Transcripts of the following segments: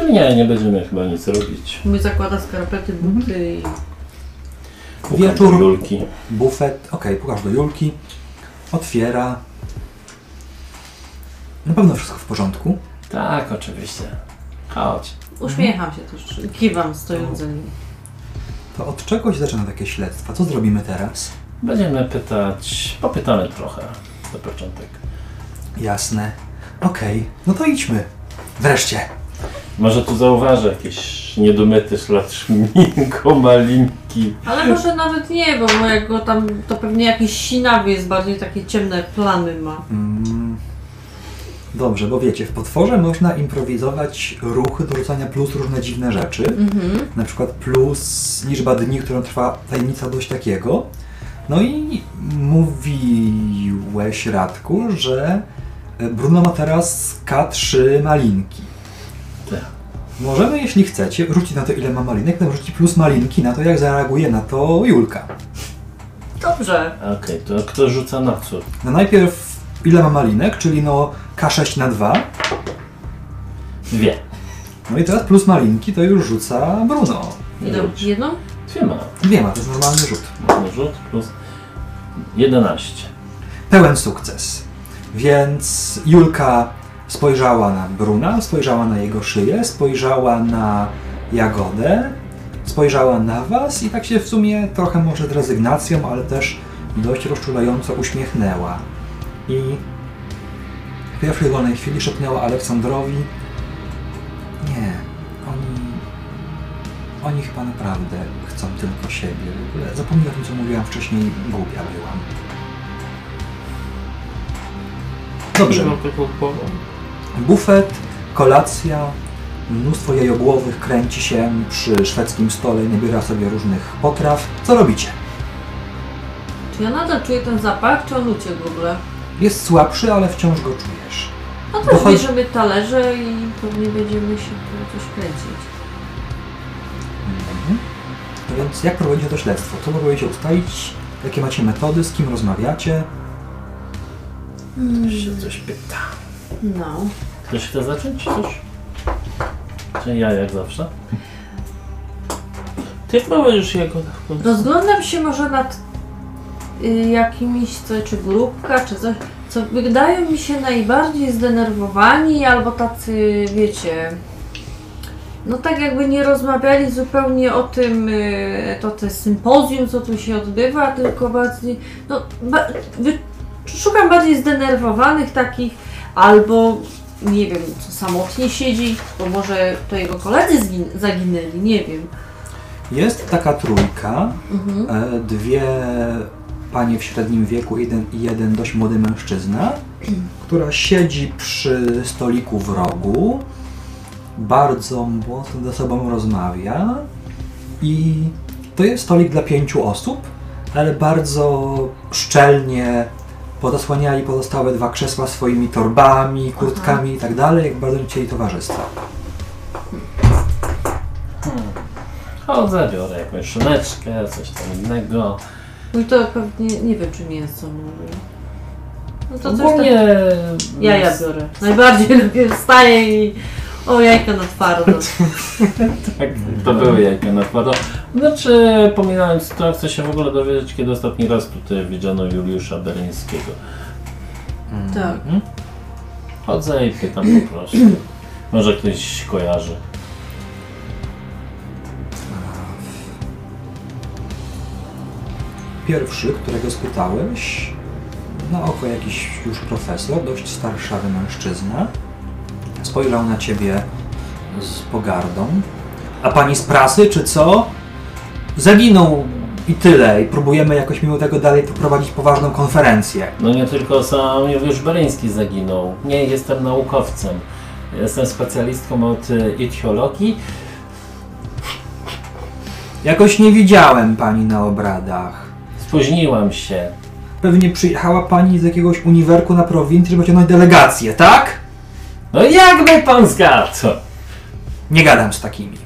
Czyli nie, nie będziemy chyba nic robić. Mój zakłada skarpety, buty i... Pukam Wieczór. do Julki. Bufet, okej, pukasz do Julki, otwiera. Na pewno wszystko w porządku. Tak, oczywiście. Chodź. Uśmiecham się też, kiwam stojąc za nim. To od czego się zaczyna takie śledztwa? Co zrobimy teraz? Będziemy pytać, popytamy trochę na początek. Jasne. Okej, no to idźmy. Wreszcie. Może tu zauważę jakieś niedomyty ślad szminko, malinki. Ale może nawet nie, bo no jak go tam, to pewnie jakiś sinawy jest, bardziej takie ciemne plamy ma. Mm. Dobrze, bo wiecie, w potworze można improwizować ruchy do rzucania plus różne dziwne rzeczy. Mhm. Na przykład plus liczba dni, którą trwa tajemnica dość takiego. No i mówiłeś, Radku, że Bruno ma teraz K3 malinki. Tak. Możemy, jeśli chcecie, rzucić na to, ile ma malinek, potem rzucić plus malinki na to, jak zareaguje na to Julka. Dobrze. Okej, to kto rzuca na co? No najpierw ile ma malinek, czyli no K6 na 2. Dwie. No i teraz plus malinki to już rzuca Bruno. Idą Rzuć. jedną? Dwie ma. Dwie ma, to jest normalny rzut. No rzut plus 11. Pełen sukces. Więc Julka spojrzała na Bruna, spojrzała na jego szyję, spojrzała na Jagodę, spojrzała na was i tak się w sumie trochę może z rezygnacją, ale też dość rozczulająco uśmiechnęła. I w pierwszej wolnej chwili szepnęła Aleksandrowi Nie, oni... Oni chyba naprawdę chcą tylko siebie. W ogóle zapomniałem o tym, co mówiłam wcześniej, głupia byłam. Dobrze. Mam taką głową. Bufet, kolacja, mnóstwo jajogłowych kręci się przy szwedzkim stole i nabiera sobie różnych potraw. Co robicie? Czy ja nadal czuję ten zapach, czy on uciekł w ogóle? Jest słabszy, ale wciąż go czujesz. No to chodzi- bierzemy talerze i pewnie będziemy się tu coś kręcić. Mhm. No więc jak prowadzicie to śledztwo? Co próbujecie ustalić? Jakie macie metody? Z kim rozmawiacie? Ktoś się coś pyta. No. Ktoś chce zacząć coś? Czy ja jak zawsze? Ty prowadzisz końcu. Rozglądam się może nad y, jakimiś, co, czy grupka, czy coś, co wydają mi się najbardziej zdenerwowani, albo tacy, wiecie, no tak jakby nie rozmawiali zupełnie o tym, y, to te sympozjum, co tu się odbywa, tylko bardziej, no, ba, wy, szukam bardziej zdenerwowanych takich, albo nie wiem, co samotnie siedzi, bo może to jego koledzy zaginęli, nie wiem. Jest taka trójka, Mhm. e, dwie panie w średnim wieku jeden, i jeden dość młody mężczyzna, która siedzi przy stoliku w rogu, bardzo mocno ze sobą rozmawia i to jest stolik dla pięciu osób, ale bardzo szczelnie podosłaniali pozostałe dwa krzesła swoimi torbami, kurtkami i tak dalej, jak bardzo nie chcieli towarzystwa. Chodzę, biorę jakąś szyneczkę, coś tam innego. No i to pewnie, nie wiem czy mięso mówię. No to coś tak... Ogólnie... Jaja biorę. Najbardziej lubię, wstaję i... O, jajka na twardo. Tak, to były jajka na twardo. Znaczy, pominając to, chcę się w ogóle dowiedzieć, kiedy ostatni raz tutaj widziano Juliusza Bereńskiego. tak. Mhm. Chodzę i pytam po prostu. Może ktoś kojarzy. Pierwszy, którego spytałeś, na oko jakiś już profesor, dość starszawy mężczyzna, spojrzał na ciebie z pogardą. A pani z prasy, czy co? Zaginął i tyle. I próbujemy jakoś mimo tego dalej poprowadzić poważną konferencję. No nie tylko sam Juliusz Bereński zaginął. Nie jestem naukowcem. Jestem specjalistką od etiologii. Jakoś nie widziałem pani na obradach. Spóźniłam się. Pewnie przyjechała pani z jakiegoś uniwerku na prowincji, żeby ciągnąć delegację, tak? No jakby pan zgadł? Nie gadam z takimi.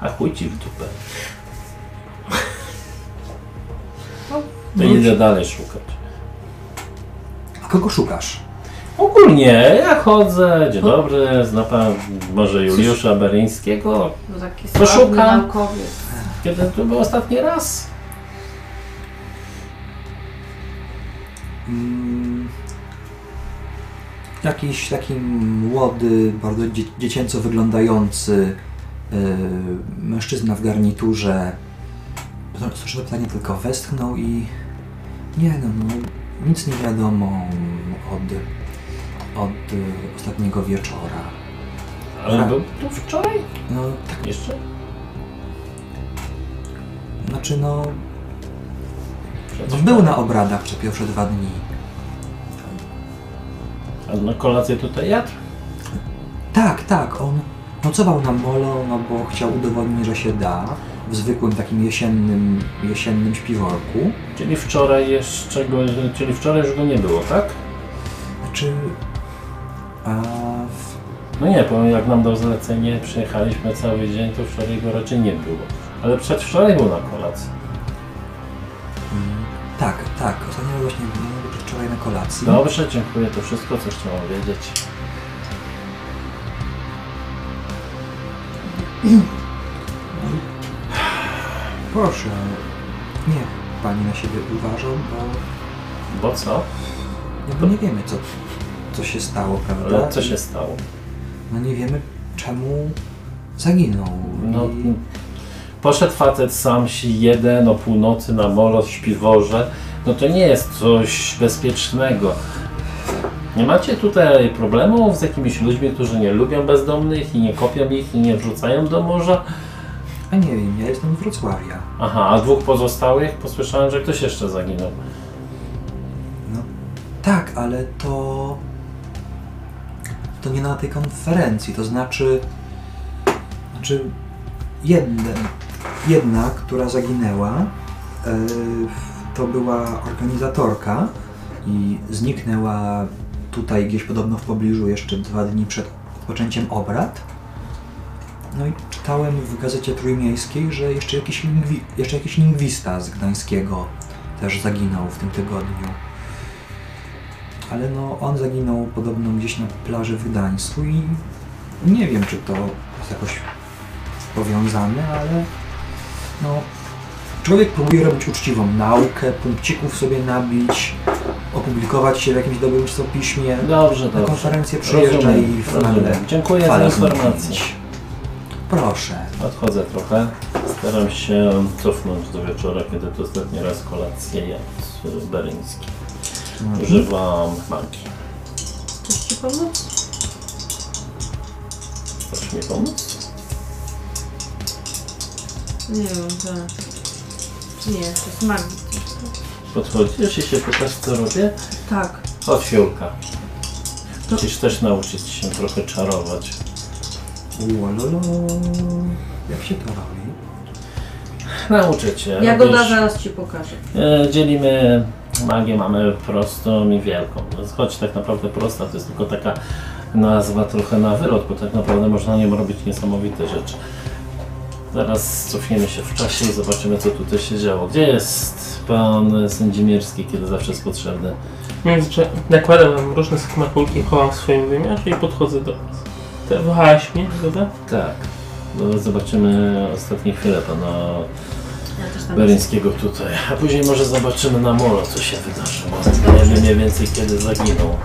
A chuj ci w dupę. To idę dalej szukać. A kogo szukasz? Ogólnie ja chodzę, dzień dobry, zna pan może Juliusza Beryńskiego? No taki Poszukam. sławny naukowiec. Kiedy to był ostatni raz? Mm, Jakiś taki młody, bardzo dzie dziecięco wyglądający yy, mężczyzna w garniturze. Słyszę pytanie tylko westchnął i nie no, no nic nie wiadomo od, od y, ostatniego wieczora. Ale był tu wczoraj? No tak, Jeszcze? znaczy no, no Przecież był na obradach przez pierwsze dwa dni. A na kolację tutaj jadł? Tak, tak, on nocował na molo, no bo chciał udowodnić, że się da w zwykłym takim jesiennym, jesiennym śpiworku. Czyli wczoraj jeszcze go, czyli wczoraj już go nie było, tak? Znaczy, a No nie, bo jak nam dał zlecenie, przyjechaliśmy cały dzień, to wczoraj go raczej nie było. Ale przedwczoraj był na kolacji. mm, tak, tak, ostatnio właśnie na kolacji. Dobrze, dziękuję, to wszystko, co chciałem wiedzieć. Proszę, niech pani na siebie uważa, bo, Bo co? no bo nie wiemy, co, co się stało, prawda? Ale co się stało? No nie wiemy, czemu zaginął. No, I... poszedł facet sam si jeden o północy na molo w śpiworze. No to nie jest coś bezpiecznego. Nie macie tutaj problemów z jakimiś ludźmi, którzy nie lubią bezdomnych i nie kopią ich i nie wrzucają do morza? A nie wiem, ja jestem z Wrocławia. Aha, a dwóch pozostałych? Posłyszałem, że ktoś jeszcze zaginął. No tak, ale to. To nie na tej konferencji, to znaczy. Znaczy. Jeden, jedna, która zaginęła, e, to była organizatorka i zniknęła tutaj gdzieś podobno w pobliżu jeszcze dwa dni przed odpoczęciem obrad. No i czytałem w gazecie trójmiejskiej, że jeszcze jakiś, lingwi, jeszcze jakiś lingwista z Gdańskiego też zaginął w tym tygodniu. Ale no, on zaginął podobno gdzieś na plaży w Gdańsku i nie wiem, czy to jest jakoś powiązane, ale no, człowiek próbuje robić uczciwą naukę, punkcików sobie nabić, opublikować się w jakimś dobrym czasopiśmie, Dobrze, na dobrze. konferencję przyjeżdża Rozumiem, i w rozumiem. nagle Dziękuję za informację. Proszę. Odchodzę trochę. Staram się cofnąć do wieczora, kiedy to ostatni raz kolację jadł y, beryński. Używam magii. Chcesz ci pomóc? Chcesz mi pomóc? Nie wiem, to... Nie, to jest magii. Podchodzisz i się pytasz, co robię? Tak. Chodź, Fiolka. Musisz też nauczyć się trochę czarować. Uololo. Jak się to robi? Nauczę cię. Jagoda robisz- zaraz ci pokaże. E, Dzielimy magię, mamy prostą i wielką. Choć tak naprawdę prosta to jest tylko taka nazwa trochę na wylot, bo tak naprawdę można nią robić niesamowite rzeczy. Zaraz cofniemy się w czasie i zobaczymy co tutaj się działo. Gdzie jest pan Sędzimierski, kiedy zawsze jest potrzebny? Więc że nakładam nam różne smakulki, chowam w swoim wymiarze i podchodzę do was. Ty wołałaś mnie, prawda? Tak. No, zobaczymy ostatnie chwile pana Ja też tam Beryńskiego tutaj, a później może zobaczymy na molo co się wydarzyło. Wiemy mniej więcej kiedy zaginął.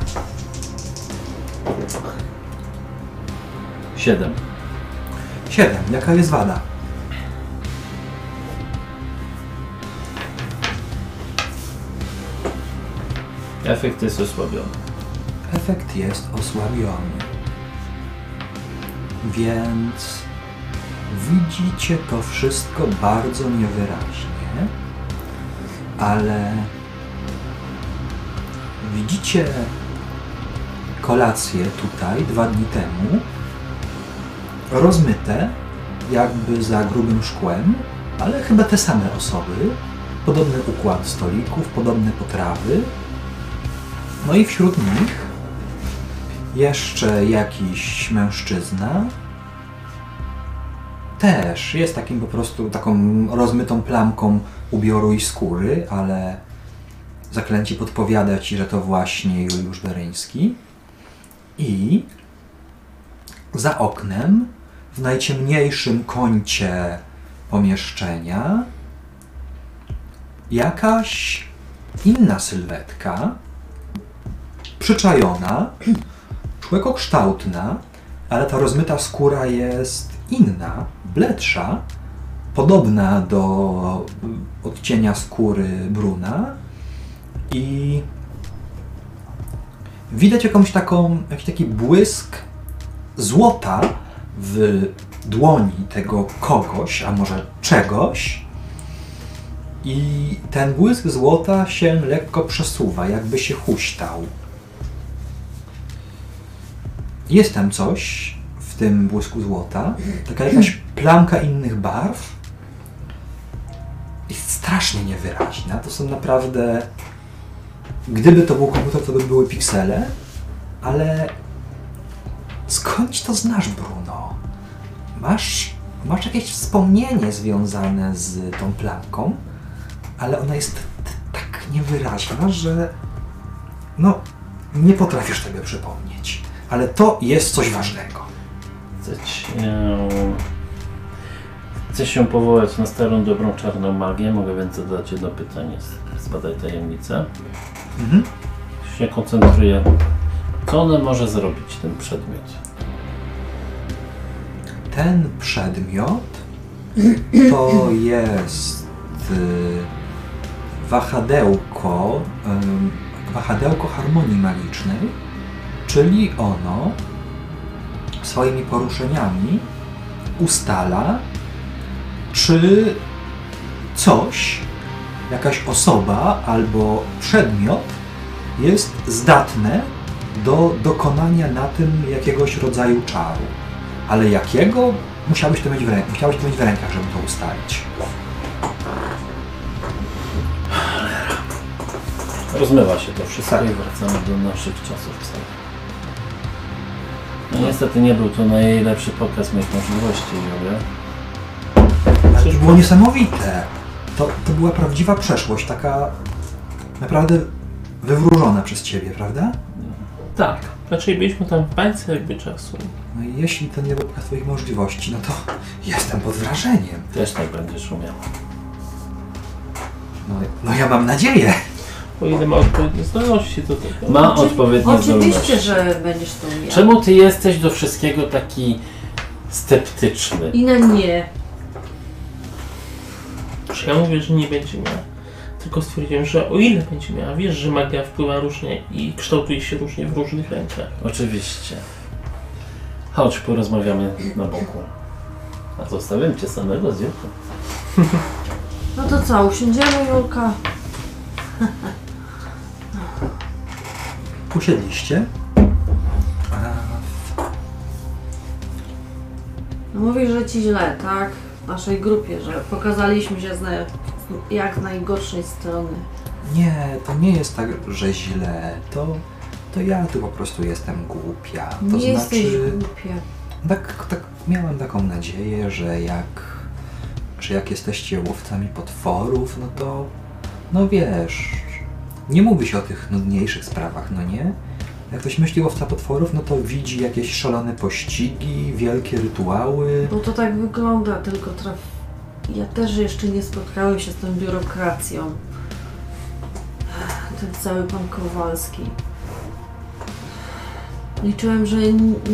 Siedem. Siedem. Jaka jest wada? Efekt jest osłabiony. Efekt jest osłabiony. Więc widzicie to wszystko bardzo niewyraźnie, ale widzicie kolację tutaj dwa dni temu, rozmyte, jakby za grubym szkłem, ale chyba te same osoby, podobny układ stolików, podobne potrawy, no i wśród nich jeszcze jakiś mężczyzna. Też jest takim po prostu taką rozmytą plamką ubioru i skóry, ale zaklęci podpowiada ci, że to właśnie Juliusz Beryński. I za oknem, w najciemniejszym kącie pomieszczenia, jakaś inna sylwetka, przyczajona, człekokształtna, ale ta rozmyta skóra jest inna, bledsza, podobna do odcienia skóry Bruna i widać jakąś taką, jakiś taki błysk złota w dłoni tego kogoś, a może czegoś. I ten błysk złota się lekko przesuwa, jakby się huśtał. Jest tam coś w tym błysku złota, taka jakaś plamka innych barw. Jest strasznie niewyraźna. To są naprawdę. Gdyby to był komputer, to by były piksele, ale skądś to znasz, Bruno? Masz, masz jakieś wspomnienie związane z tą plamką, ale ona jest tak niewyraźna, że no, nie potrafisz tego przypomnieć. Ale to jest coś ważnego. Chcę cię... Chcę się powołać na starą, dobrą, czarną magię. Mogę więc zadać jedno pytanie. Zbadaj tajemnicę. Mhm. Się koncentruję. Co one może zrobić, ten przedmiot? Ten przedmiot to jest y, wahadełko, wahadełko harmonii magicznej, czyli ono swoimi poruszeniami ustala, czy coś, jakaś osoba albo przedmiot jest zdatne do dokonania na tym jakiegoś rodzaju czaru. Ale jakiego? Musiałbyś to mieć w, rę- musiałbyś to mieć w rękach, żeby to ustalić. Rozmywa się to wszystko Tak. i wracamy do naszych czasów. wcale. No niestety nie był to najlepszy pokaz moich możliwości, Julia. Ale to było niesamowite. To, to była prawdziwa przeszłość, taka naprawdę wywróżona przez ciebie, prawda? Tak. Raczej byliśmy tam w bańce jakby czasu. No i jeśli to nie wymaga twoich możliwości, no to jestem pod wrażeniem. Też tak będziesz umiał. No, no ja mam nadzieję. O ile ma odpowiednie zdolności do tego. Ma Oczy- odpowiednie Oczywiście, zdolności. że będziesz to umiał. Czemu ty jesteś do wszystkiego taki sceptyczny? I na nie. Czy ja mówię, że nie będzie miała. Tylko stwierdziłem, że o ile będzie miała, wiesz, że magia wpływa różnie i kształtuje się różnie w różnych rękach. Oczywiście. Chodź, porozmawiamy na boku. A zostawiam cię samego z. No to co, usiądziemy Julka? No mówisz, że ci źle, tak? W naszej grupie, że pokazaliśmy się z na, jak z najgorszej strony. nie, to nie jest tak, że źle. To, to ja tu po prostu jestem głupia. To nie znaczy... jesteś głupia. Tak, tak miałem taką nadzieję, że jak, że jak jesteście łowcami potworów, no to, no wiesz, nie mówi się o tych nudniejszych sprawach, no nie? Jak ktoś myśli łowca potworów, no to widzi jakieś szalone pościgi, wielkie rytuały. Bo to tak wygląda, tylko traf... Ja też jeszcze nie spotkałem się z tą biurokracją. Ten cały pan Kowalski. Liczyłem, że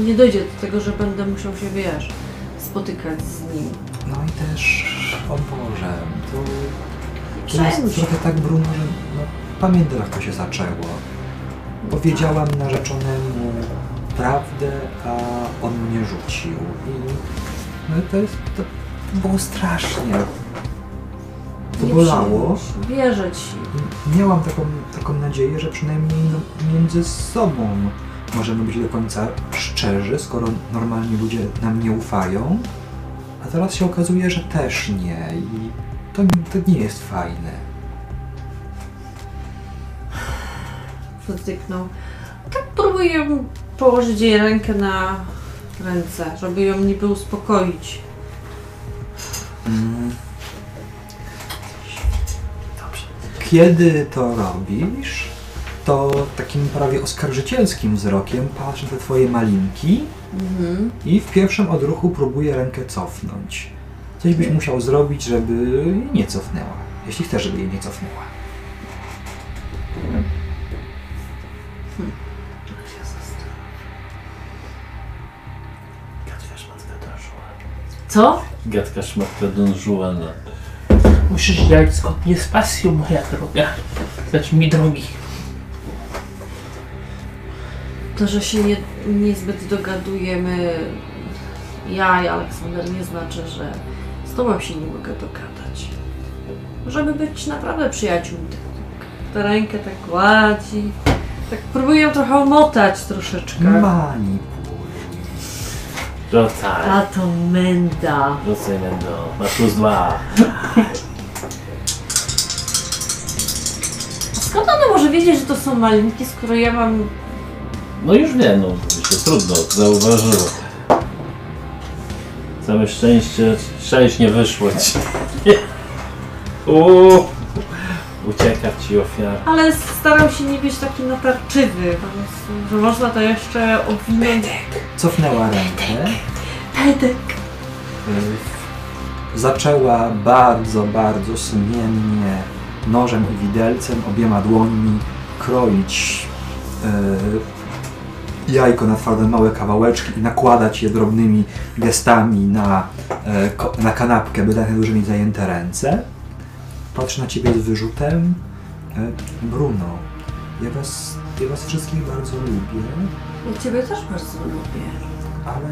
nie dojdzie do tego, że będę musiał się, wiesz, spotykać z nim. No i też, o Boże, to, to Przejmuj jest trochę tak, Bruno, że no, pamiętam jak to się zaczęło. Powiedziałam narzeczonemu prawdę, a on mnie rzucił. I no to jest. To, to było strasznie. To Nie bolało. Wierzę ci. Miałam taką, taką nadzieję, że przynajmniej no, między sobą możemy być do końca szczerzy, skoro normalni ludzie nam nie ufają. A teraz się okazuje, że też nie. I to, to nie jest fajne. Tak próbuję położyć jej rękę na ręce, żeby ją niby uspokoić. Mm. Dobrze. Kiedy to robisz, to takim prawie oskarżycielskim wzrokiem patrzy na te twoje malinki Mhm. i w pierwszym odruchu próbuje rękę cofnąć. Coś byś musiał zrobić, żeby jej nie cofnęła. Jeśli chcesz, żeby jej nie cofnęła. Co? Gadka szmatka Don Juana. Musisz działać zgodnie z pasją, moja droga. Znaczy mi drogi. To, że się nie, niezbyt dogadujemy, ja i Aleksander, nie znaczy, że z tobą się nie mogę dogadać. Możemy być naprawdę przyjaciółmi. Tak, tak, tę rękę tak gładzi. Tak próbuję ją trochę omotać troszeczkę. Manipuluj. Rzucaj. A to menda. Rzucaj Mendo. Masz plus dwa. Skąd ona może wiedzieć, że to są malinki, skoro ja mam... No już wiem, no się trudno, zauważyło. Całe szczęście, sześć nie wyszło ci. Uuu, ucieka ci ofiara. Ale staram się nie być taki natarczywy, po prostu, że można to jeszcze obwinąć. Cofnęła rękę. Pedek. Y, Zaczęła bardzo, bardzo sumiennie nożem i widelcem, obiema dłońmi kroić y, jajko na twarde małe kawałeczki i nakładać je drobnymi gestami na, ko- na kanapkę, by tak dużo mieć zajęte ręce. Patrzę na ciebie z wyrzutem. E, Bruno, ja was, ja was wszystkich bardzo lubię, Ja Ciebie też bardzo lubię. ale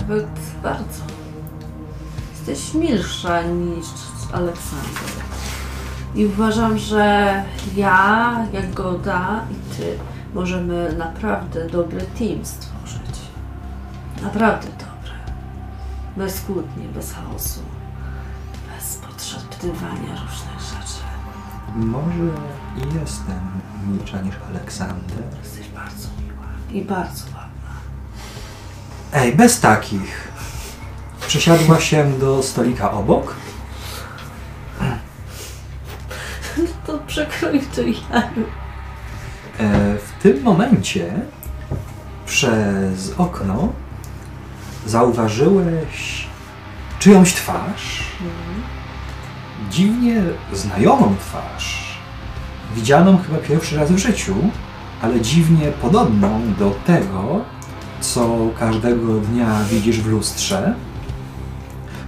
Nawet bardzo. Jesteś milsza niż Aleksander. I uważam, że ja, Jagoda i ty możemy naprawdę dobry team stworzyć. Naprawdę dobry. Bez kłótni, bez chaosu. Bez podszeptywania różnych rzeczy. może i jestem milsza niż Aleksander. Jesteś bardzo miła i bardzo ładna. Ej, bez takich. Przesiadła się do stolika obok. To przekrój to ja. E, w tym momencie przez okno zauważyłeś czyjąś twarz. Dziwnie znajomą twarz. Widzianą chyba pierwszy raz w życiu, ale dziwnie podobną do tego, co każdego dnia widzisz w lustrze.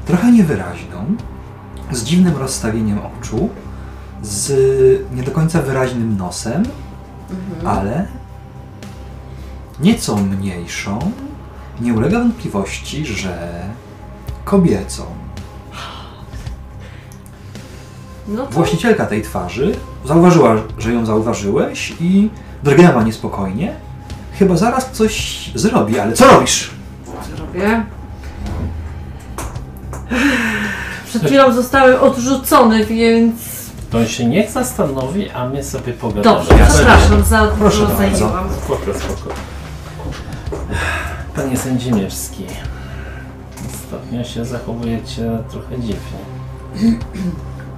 Trochę niewyraźną, z dziwnym rozstawieniem oczu, z nie do końca wyraźnym nosem, ale nieco mniejszą, nie ulega wątpliwości, że kobiecą. No to Właścicielka tej twarzy zauważyła, że ją zauważyłeś i drgnęła niespokojnie. Chyba zaraz coś zrobi, ale co robisz? zrobię. Przed chwilą zostały odrzucone, więc... To się niech zastanowi, a my sobie pogadamy. Dobrze, przepraszam, za Proszę dużo zajęłam. Spoko, spoko. Panie Sędzimierski, ostatnio się zachowujecie trochę dziwnie.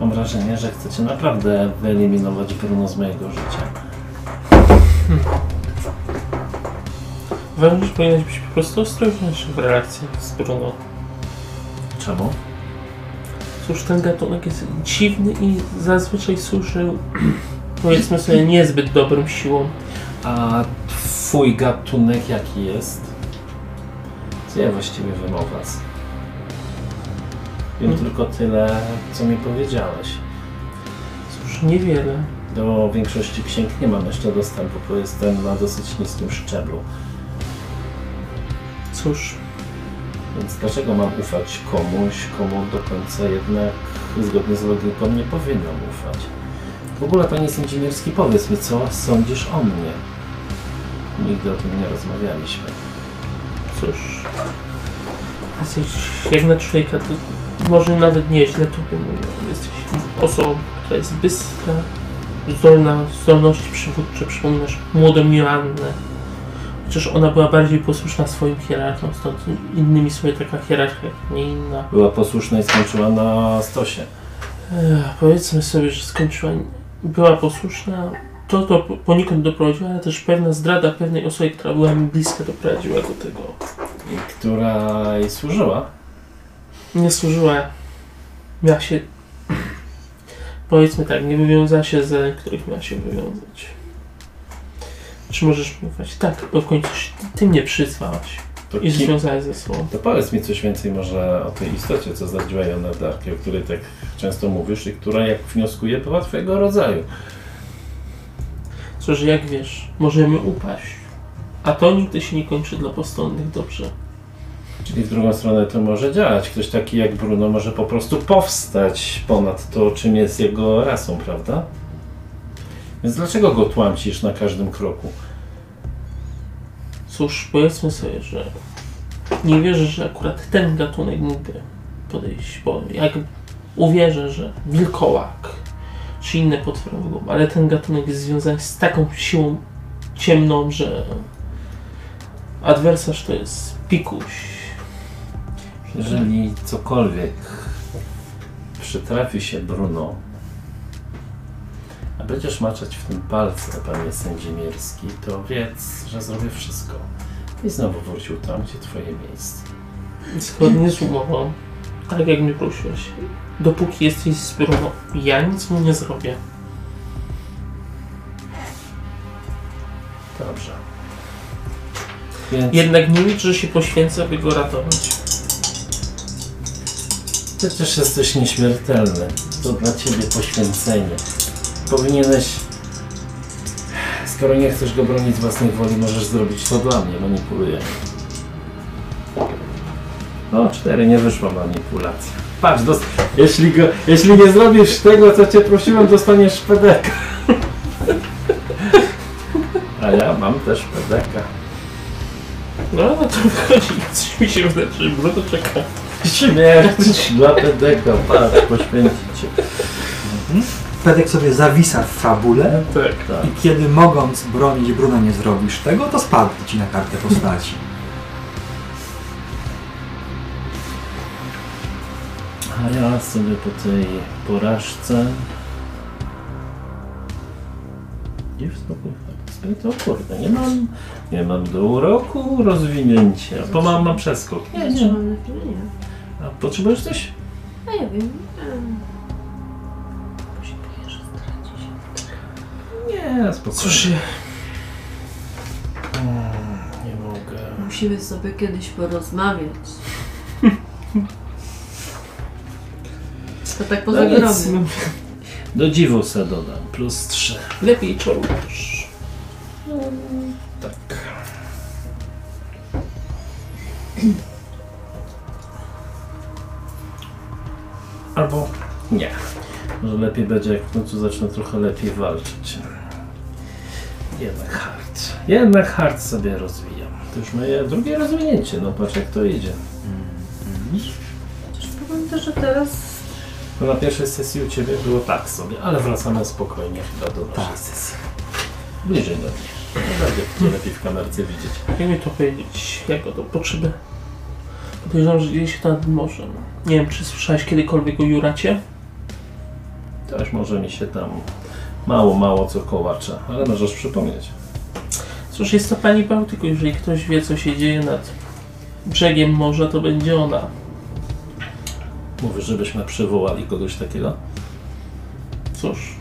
Mam wrażenie, że chcecie naprawdę wyeliminować Bruno z mojego życia. Uważam, że powinnaś być po prostu ostrożniejszy w relacjach z Bruno. Czemu? Cóż, ten gatunek jest dziwny i zazwyczaj służył, powiedzmy sobie, niezbyt dobrym siłom. A twój gatunek jaki jest? Co ja właściwie was? Wiem tylko tyle, co mi powiedziałeś. Cóż, niewiele. Do większości księg nie mam jeszcze dostępu, bo jestem na dosyć niskim szczeblu. Cóż, Więc dlaczego mam ufać komuś, komu do końca jednak zgodnie z logiką nie powinnam ufać? W ogóle, panie Sędzimierski, powiedz mi, co sądzisz o mnie? Nigdy o tym nie rozmawialiśmy. cóż. Jesteś jak na człowieka, to może nawet nieźle to bym mówił. Jesteś osobą, która jest bystra, zdolna, zdolności przywódcze. Przypominasz młodą Joannę. Chociaż ona była bardziej posłuszna swoim hierarchom, stąd innymi sobie taka hierarchia, nie inna. Była posłuszna i skończyła na stosie. Ech, powiedzmy sobie, że skończyła, była posłuszna, to to po- poniekąd doprowadziło, ale też pewna zdrada pewnej osoby, która była mi bliska, doprowadziła do tego. I która jej służyła. Nie służyła, miała się, powiedzmy tak, nie wywiązała się ze których miała się wywiązać. Czy możesz mi ufać? Tak, bo w końcu ty, mnie przyzwałaś To, i kim, związałaś ze sobą. to powiedz mi coś więcej może o tej istocie, co zdradziła Jona Darki, o której tak często mówisz i która, jak wnioskuję, była twojego rodzaju. Cóż, jak wiesz, możemy upaść. A to nigdy się nie kończy dla postronnych dobrze. Czyli w drugą stronę to może działać. Ktoś taki jak Bruno może po prostu powstać ponad to, czym jest jego rasą, prawda? Więc dlaczego go tłamcisz na każdym kroku? Cóż, powiedzmy sobie, że nie wierzę, że akurat ten gatunek mógłby podejść, bo jak uwierzę, że wilkołak czy inne potwory mogą, ale ten gatunek jest związany z taką siłą ciemną, że adwersarz to jest pikuś. Jeżeli cokolwiek przytrafi się Bruno, a będziesz maczać w tym palce, panie sędzimierski, to wiedz, że zrobię wszystko. I znowu wrócił tam, gdzie twoje miejsce. Zgodnie z umową, tak jak mnie prosiłeś, dopóki jesteś z Bruno, ja nic mu nie zrobię. Dobrze. Więc Jednak nie licz, że się poświęcę, by go ratować. Przecież jesteś nieśmiertelny. To dla ciebie poświęcenie. Powinieneś... Skoro nie chcesz go bronić z własnej woli, możesz zrobić to dla mnie, manipuluję. No, cztery, nie wyszła manipulacja. Patrz, jeśli, go, jeśli nie zrobisz tego, co cię prosiłem, dostaniesz pedeka. A ja mam też pedeka. No, no to wychodzi, coś mi się wydaje, że Bruno czeka. Śmierć dla pedeka, patrz, poświęcić cię. Pedek sobie zawisa w fabule Tak. Tak. i kiedy mogąc bronić Bruna nie zrobisz tego, to spadnie ci na kartę postaci. A ja sobie po tej porażce i w spokój to kurde, nie mam, nie mam do uroku rozwinięcia, bo mam, mam przeskok. Nie, nie. Nie. A potrzebujesz coś? A ja wiem. się boję, że straci się. Nie, spokojnie. Cóż, Mm, nie mogę. Musimy sobie kiedyś porozmawiać. To tak poza No nic. grobem. Do dziwu se dodam, plus trzy. lepiej czarujesz. Tak. Albo nie. Może lepiej będzie, jak w końcu zacznę trochę lepiej walczyć. Jednak hard. Jednak hard sobie rozwijam. To już moje drugie rozwinięcie. No patrz jak to idzie. Chociaż powiem też, że teraz No na pierwszej sesji u Ciebie było tak sobie, ale wracamy spokojnie chyba do naszej Tak. sesji. Bliżej do mnie. Będzie to lepiej w kamerce widzieć. Jak mi to powiedzieć, jak go to potrzebę? Podejrzewam, że dzieje się to nad morzem. Nie wiem, czy słyszałeś kiedykolwiek o Juracie? Też może mi się tam mało, mało co kołacza, ale możesz przypomnieć. Cóż, jest to pani Bałtyku. Jeżeli ktoś wie, co się dzieje nad brzegiem morza, to będzie ona. Mówisz, żebyśmy przywołali kogoś takiego? Cóż,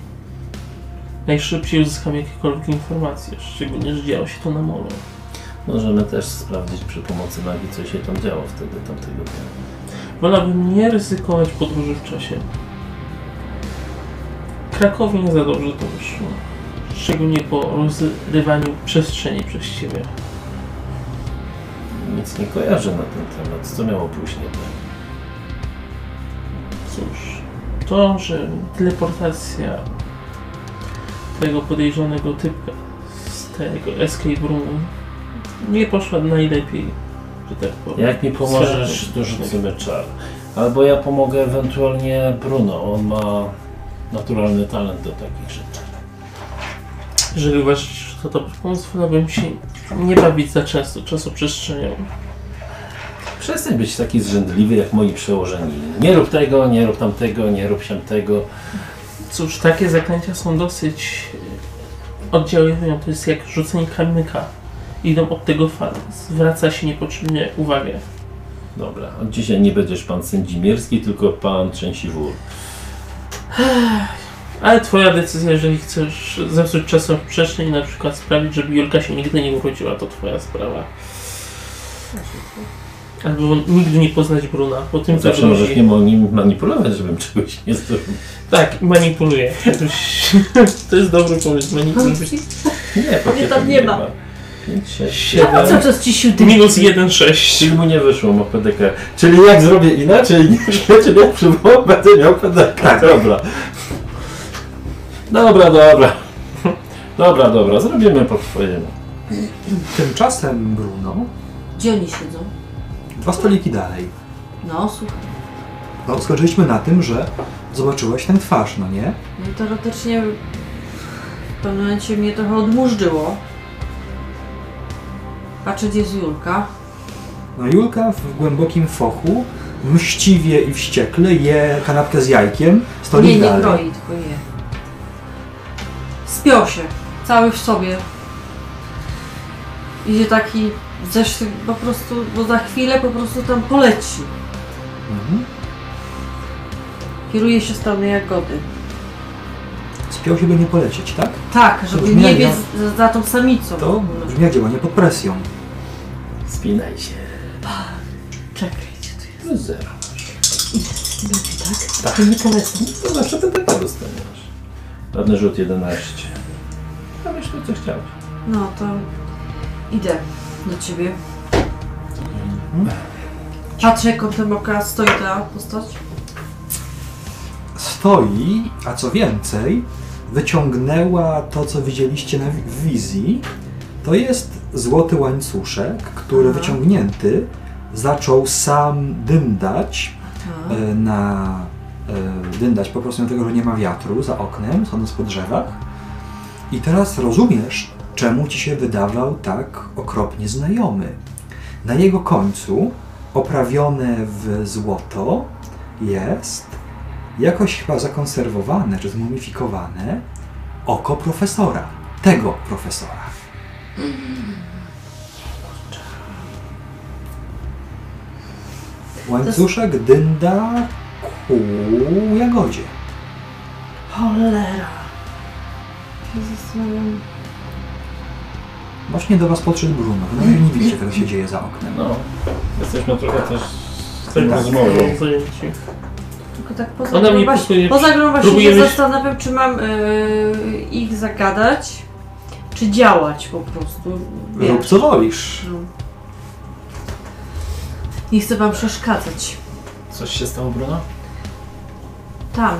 najszybciej uzyskam jakiekolwiek informacje, szczególnie, że działo się to na molo. Możemy też sprawdzić przy pomocy magii, co się tam działo wtedy, tamtego dnia. Wolałbym nie ryzykować podróży w czasie. Krakowi nie za dobrze to wyszło. Szczególnie po rozrywaniu przestrzeni przez ciebie. Nic nie kojarzę na ten temat. Co miało później? Tak? Cóż, to, że teleportacja tego podejrzanego typka z tego escape roomu nie poszła najlepiej, że tak powiem. Jak mi pomożesz, to rzucimy czar. Albo ja pomogę ewentualnie Bruno. On ma naturalny talent do takich rzeczy. Jeżeli uważasz, że to dobry pomysł, wolałbym się nie bawić za często czasoprzestrzenią. Przestań być taki zrzędliwy jak moi przełożeni. Nie rób tego, nie rób tamtego, nie rób tamtego. Cóż, takie zaklęcia są dosyć oddziałują, to jest jak rzucenie kamyka. Idą od tego fal. Zwraca się niepotrzebnie uwagę. Dobra, od dzisiaj nie będziesz pan Sędzimierski, tylko pan Trzęsiwór. Ale twoja decyzja, jeżeli chcesz zepsuć czasoprzestrzeń i na przykład sprawić, żeby Julka się nigdy nie urodziła, to twoja sprawa. Albo nigdy nie poznać Bruna, po tym co Zawsze możesz nim manipulować, żebym czegoś nie zrobił. Tak, manipuluje. To jest dobry pomysł. Manipuluje. Nie, po Mnie tam nie ma. 5, 6, Siedem. A 7. co czas ci siódmy? Minus 1,6. Czyli mu nie wyszło mu PDK. Czyli jak zrobię inaczej niż wiecie, jak przywołam, będę miał PDK. Tak. Dobra. Dobra, dobra. Dobra, dobra, zrobimy po twojemu. Tymczasem, Bruno, Gdzie oni siedzą? dwa stoliki dalej. No, słuchaj. No, skończyliśmy na tym, że zobaczyłeś tę twarz, no nie? No teoretycznie w pewnym momencie mnie trochę odmurzyło. Patrzę, gdzie jest Julka. No Julka w głębokim fochu, mściwie i wściekle je kanapkę z jajkiem, stolik nie, nie dalej. groi, tylko je. Spiął się. Cały w sobie. Idzie taki zeszły po prostu, bo za chwilę po prostu tam poleci. Mhm. Kieruje się w stronę jagody. Spiął się, by nie polecieć, tak? Tak, żeby nie biec za, za tą samicą. To brzmi jak działanie pod presją. Spinaj się. Czekaj, gdzie tu jest? Plus zero. Będzie tak? Tak. To nie polecam. To zawsze PDK dostaniesz. Ładny rzut 11. No wiesz, to co chciałeś. No to idę do ciebie. Patrzę, kątem oka stoi ta postać. Stoi, a co więcej, wyciągnęła to, co widzieliście na wi- w wizji. To jest złoty łańcuszek, który Aha. wyciągnięty zaczął sam dyndać Tak. e, na e, dyndać po prostu dlatego, że nie ma wiatru za oknem, schodząc po drzewach. I teraz rozumiesz, czemu ci się wydawał tak okropnie znajomy. Na jego końcu, oprawione w złoto, jest jakoś chyba zakonserwowane czy zmumifikowane oko profesora. Tego profesora. Łańcuszek dynda ku jagodzie. Cholera. Zastanawiam. Właśnie do was podszedł Bruno. Wy nawet nie widzicie, tego się dzieje za oknem. No, jesteśmy trochę też Tak, rozmowie. zajęci. Tylko tak poza Ona grą mnie próbuje- próbuje się myśl- zastanawiam, czy mam yy, ich zagadać, czy działać po prostu. Wiesz. Rób co wolisz. No. Nie chcę wam przeszkadzać. Coś się stało, Bruno? Tam,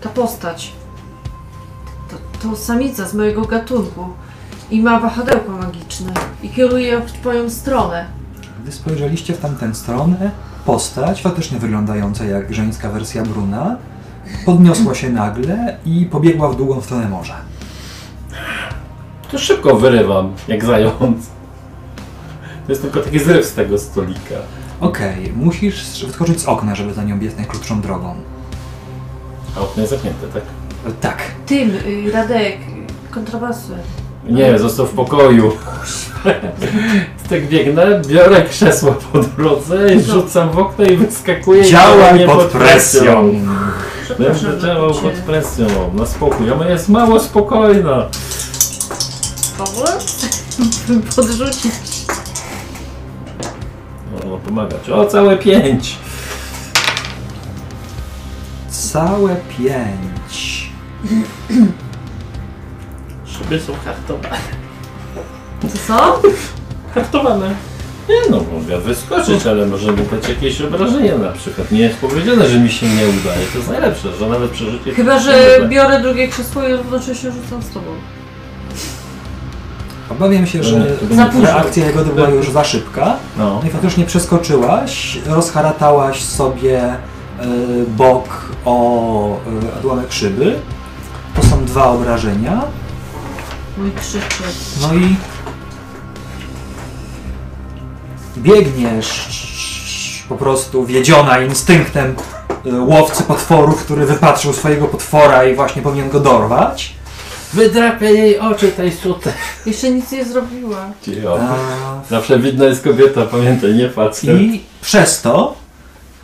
ta postać. To, to samica z mojego gatunku. I ma wahadełko magiczne. I kieruje w twoją stronę. Gdy spojrzeliście w tamtę stronę, postać, faktycznie wyglądająca jak żeńska wersja Bruna, podniosła się nagle i pobiegła w długą stronę morza. To szybko wyrywam, jak zając. To jest tylko taki zryw z tego stolika. Okej, musisz wyskoczyć z okna, żeby za nią biec najkrótszą drogą. A okno jest zamknięte, tak? E, Tak. Tym, y, Radek, y, kontrabasy. Nie, został w pokoju. tak biegnę, biorę krzesło po drodze i rzucam w okno i wyskakuję. i Działaj nie pod presją! Będę działał pod presją, na spokój. A moja jest mało spokojna. Pomóc? Podrzucić. O, pomagać. O, całe pięć. Całe pięć. Szyby są hartowane. To co? Hartowane. Nie no, mogę wyskoczyć, ale może mi dać jakieś obrażenia na przykład. Nie jest powiedziane, że mi się nie udaje. To jest najlepsze, że nawet przeżycie... Chyba, że biorę drugie krzesło i równocześnie rzucam z tobą. Obawiam się, że Za późno. reakcja Jagody była już za szybka. No. No i faktycznie przeskoczyłaś, rozharatałaś sobie e, bok o e, odłamek szyby. To są dwa obrażenia. Mój krzyczy. No i biegniesz po prostu wiedziona instynktem y, łowcy potworów, który wypatrzył swojego potwora i właśnie powinien go dorwać. Wydrapie jej oczy tej suty. Jeszcze nic nie zrobiła. Cicho. Zawsze widna jest kobieta, pamiętaj, nie facet. I przez to,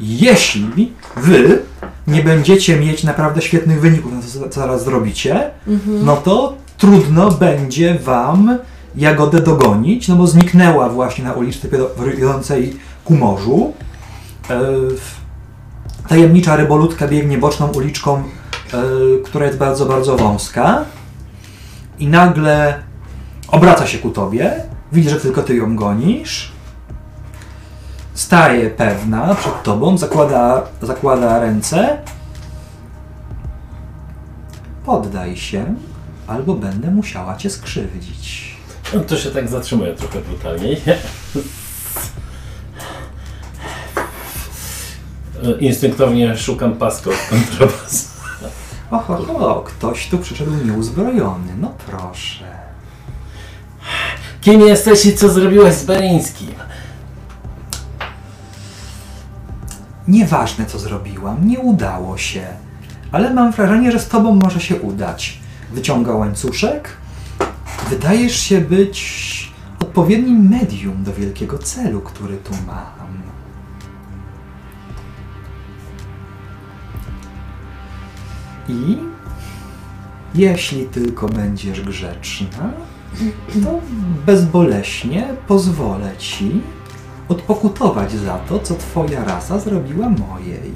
jeśli wy nie będziecie mieć naprawdę świetnych wyników na to, co zaraz zrobicie, no to trudno będzie wam Jagodę dogonić, no bo zniknęła właśnie na uliczce prowadzącej ku morzu. E, w- Tajemnicza rybolutka biegnie boczną uliczką, e, która jest bardzo, bardzo wąska i nagle obraca się ku tobie, widzi, że tylko ty ją gonisz, staje pewna przed tobą, zakłada, zakłada ręce. Poddaj się, albo będę musiała cię skrzywdzić. No to się tak zatrzymuje trochę brutalniej. Instynktownie szukam paska od kontrabasu. Oho, ho, ktoś tu przyszedł nieuzbrojony, no proszę. Kim jesteś i co zrobiłeś z Berińskim? Nieważne co zrobiłam, nie udało się, ale mam wrażenie, że z tobą może się udać. Wyciąga łańcuszek. Wydajesz się być odpowiednim medium do wielkiego celu, który tu mam. I jeśli tylko będziesz grzeczna, to bezboleśnie pozwolę ci odpokutować za to, co twoja rasa zrobiła mojej.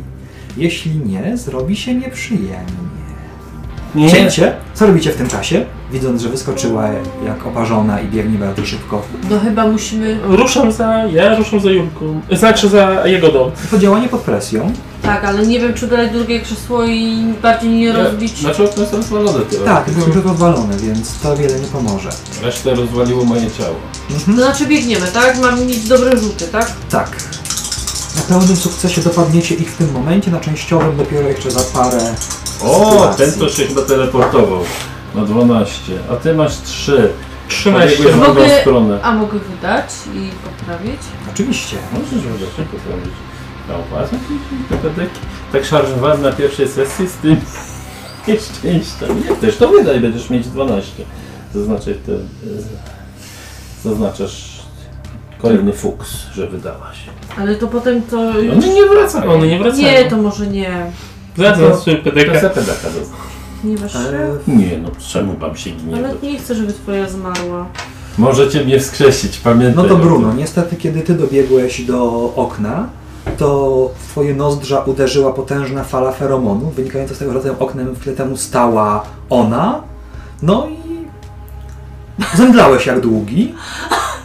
Jeśli nie, zrobi się nieprzyjemnie. Nie, Cięcie? Co robicie w tym czasie? Widząc, że wyskoczyła jak oparzona i biegnie bardzo szybko. No chyba musimy... ruszam za... ja ruszam za Julką. Znaczy za Jagodą. To działanie pod presją. Tak, ale nie wiem, czy dać drugie krzesło i bardziej nie rozbić. Znaczy okno jest rozwalone tyle. Tak, jest już rozwalone, więc to wiele nie pomoże. Resztę rozwaliło moje ciało. To znaczy biegniemy, tak? Mamy mieć dobre rzuty, tak? Tak. Na pełnym sukcesie dopadniecie ich w tym momencie, na częściowym dopiero jeszcze za parę O, sytuacji. ten to się chyba teleportował. Na 12. A ty masz 3. 13. Pobiegłeś w drugą Mogę- stronę. A mogę wydać i poprawić? Oczywiście. Możesz wybrać, nie poprawić. No, patrz, tak, tak szarżowałem na pierwszej sesji z tym nieszczęściem. Nie, też to wydaj, będziesz mieć 12. Zaznaczaj te... Zaznaczasz kolejny fuks, że wydałaś. Ale to potem to... One nie wracają. One nie wracają. Nie, to może nie. Zaraz sobie PDK. Kasepedaka zaznacz. Nie waż E, Nie no, czemu wam się ginie? Ale nie chcę, żeby twoja zmarła. Możecie mnie wskrzesić, pamiętaj. No to. Bruno, niestety kiedy ty dobiegłeś do okna, to w twoje nozdrza uderzyła potężna fala feromonu, wynikająca z tego, że za tym oknem chwilę temu stała ona. No i zemdlałeś jak długi.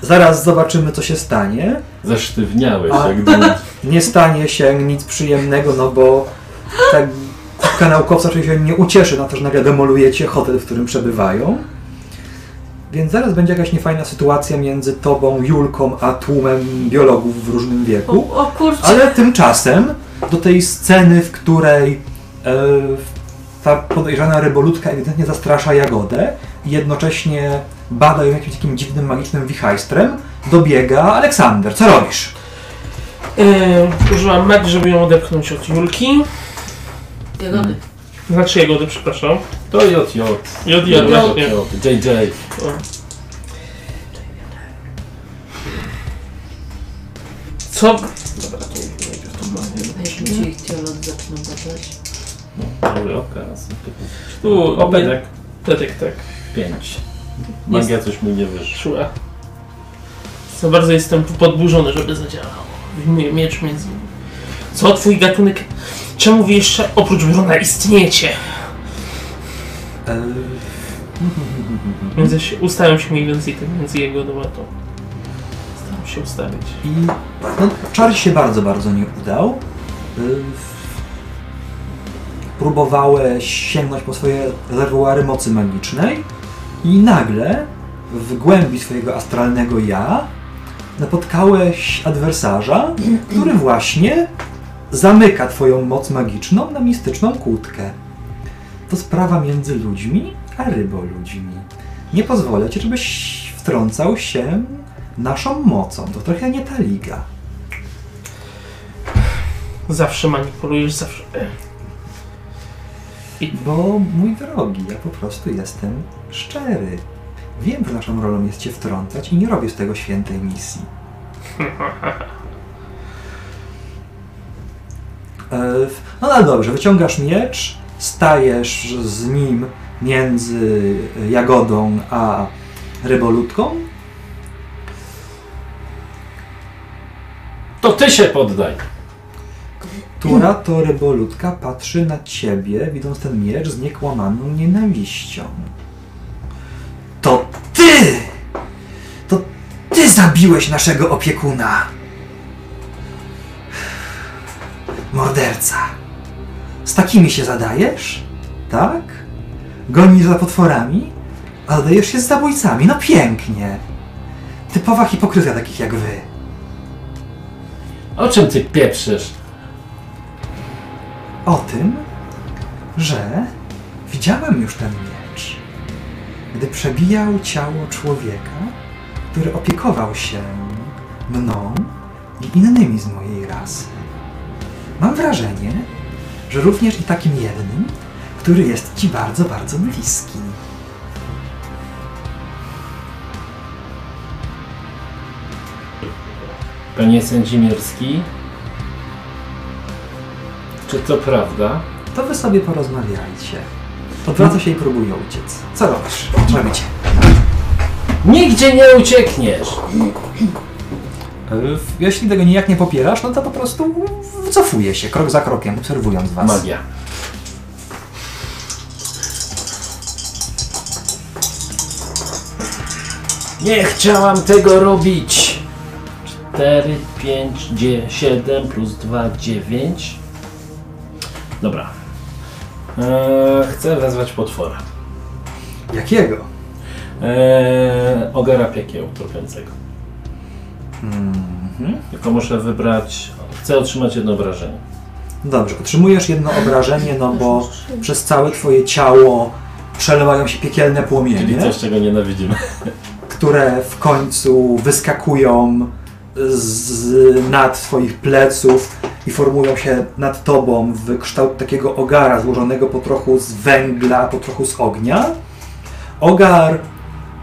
Zaraz zobaczymy, co się stanie. Zesztywniałeś A- jak długi. Nie stanie się nic przyjemnego, no bo tak kubka naukowca oczywiście nie ucieszy na to, że nagle demolujecie hotel, w którym przebywają. Więc zaraz będzie jakaś niefajna sytuacja między tobą, Julką, a tłumem biologów w różnym wieku. O, o kurczę. Ale tymczasem do tej sceny, w której e, ta podejrzana rybolutka ewidentnie zastrasza Jagodę i jednocześnie bada ją jakimś takim dziwnym, magicznym wichajstrem, dobiega Aleksander. Co robisz? Yy, użyłam magii, żeby ją odepchnąć od Julki. Jagody. Znaczy Jagody, przepraszam. To JJ. Jod, właśnie. JJ. O. Co? Dobra, to nie wejdzie w tą magię. Najszybciej Tiolot zaczyna badać. Dobry okaz. Tu, Obedek Pedek, tak. 5. Magia coś mu nie wyszła. Szła. Za bardzo jestem podburzony, żeby zadziałał. Wyjmuję miecz między. Co twój gatunek? Czemu wy jeszcze oprócz Bruna istniejecie? Między się, ustałem się mniej więcej tak między jego do to. Staram się ustawić. I no, czar się bardzo, bardzo nie udał. Y, Próbowałeś sięgnąć po swoje rezerwuary mocy magicznej i nagle w głębi swojego astralnego ja napotkałeś adwersarza, który właśnie zamyka twoją moc magiczną na mistyczną kłódkę. To sprawa między ludźmi a ryboludźmi. Nie pozwolę ci, żebyś wtrącał się naszą mocą. To trochę nie ta liga. Zawsze manipulujesz, zawsze. Bo mój drogi, ja po prostu jestem szczery. Wiem, że naszą rolą jest cię wtrącać i nie robię z tego świętej misji. No ale dobrze, wyciągasz miecz, stajesz z nim między jagodą a rybolutką. To ty się poddaj. która to rybolutka patrzy na ciebie, widząc ten miecz z niekłamaną nienawiścią. To ty! To ty zabiłeś naszego opiekuna! Morderca. Z takimi się zadajesz? Tak? Gonisz za potworami? A dajesz się z zabójcami? No pięknie! Typowa hipokryzja takich jak wy. O czym ty pieprzysz? o tym, że widziałem już ten miecz, gdy przebijał ciało człowieka, który opiekował się mną i innymi z mojej rasy. Mam wrażenie, że również i takim jednym, który jest ci bardzo, bardzo bliski. Panie Sędzimierski? Czy to prawda? To wy sobie porozmawiajcie. Odwraca się i próbuje uciec. Co robisz? Cię. Nigdzie nie uciekniesz! E, Jeśli tego nijak nie popierasz, no to po prostu wycofuje się krok za krokiem, obserwując was. Magia. Nie chciałam tego robić! 4, 5, 7 plus 2, 9. Dobra. Eee, chcę wezwać potwora. Jakiego? Eee, ogara piekieł tropiącego. Mhm. Tylko muszę wybrać. Chcę otrzymać jedno wrażenie. Dobrze, otrzymujesz jedno obrażenie, no bo przez całe twoje ciało przelewają się piekielne Czyli płomienie, coś, czego nienawidzimy. które w końcu wyskakują z nad twoich pleców i formują się nad tobą w kształt takiego ogara złożonego po trochu z węgla, po trochu z ognia. Ogar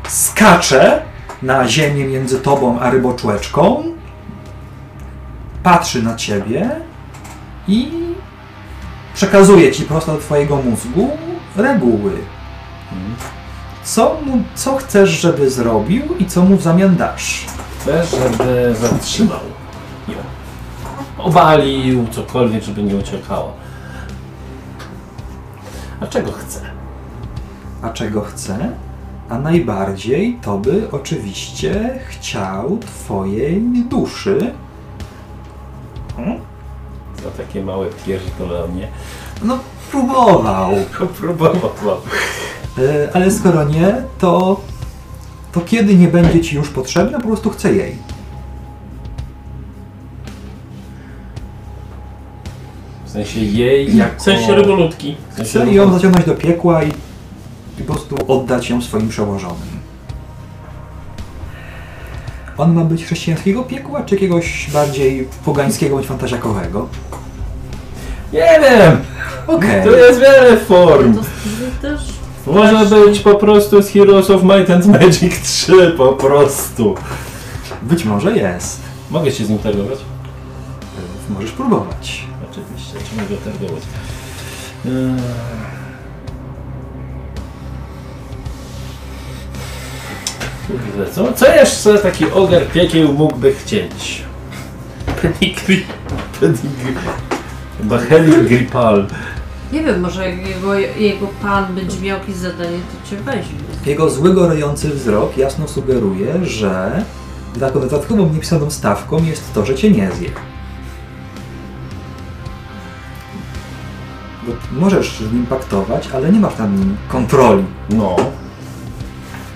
skacze na ziemię między tobą a ryboczłeczką, patrzy na ciebie i przekazuje ci prosto do twojego mózgu reguły. Co, mu, co chcesz, żeby zrobił i co mu w zamian dasz? Chcę, żeby zatrzymał ją. Obalił, cokolwiek, żeby nie uciekała. A czego chcę? A czego chce? A najbardziej to by oczywiście chciał twojej duszy. Hmm? Za takie małe pierdolenie. No, próbował. Próbował. E, ale skoro nie, to, to kiedy nie będzie ci już potrzebna, po prostu chce jej. W sensie jej jako... W sensie rybolutki. w sensie Chce ją zaciągnąć do piekła i, i po prostu oddać ją swoim przełożonym. On ma być chrześcijańskiego piekła, czy jakiegoś bardziej pogańskiego bądź fantazjakowego? Nie wiem! Okej. To jest wiele form. Też. Może być po prostu z Heroes of Might and Magic 3, po prostu. Być może jest. Mogę się z nim targować? Możesz próbować. Oczywiście, czy mogę targować? Eee. Kurde, co, co jeszcze taki ogar piekieł mógłby chcieć? Pedigree. Pedigree. Chyba Heli Gripal. Nie wiem, może jak jego, jego pan będzie miał jakieś zadanie, to cię weźmie. Jego zły, gorejący wzrok jasno sugeruje, że taką dodatkową niepisaną stawką jest to, że cię nie zje. Bo możesz z nim paktować, ale nie masz tam kontroli. No.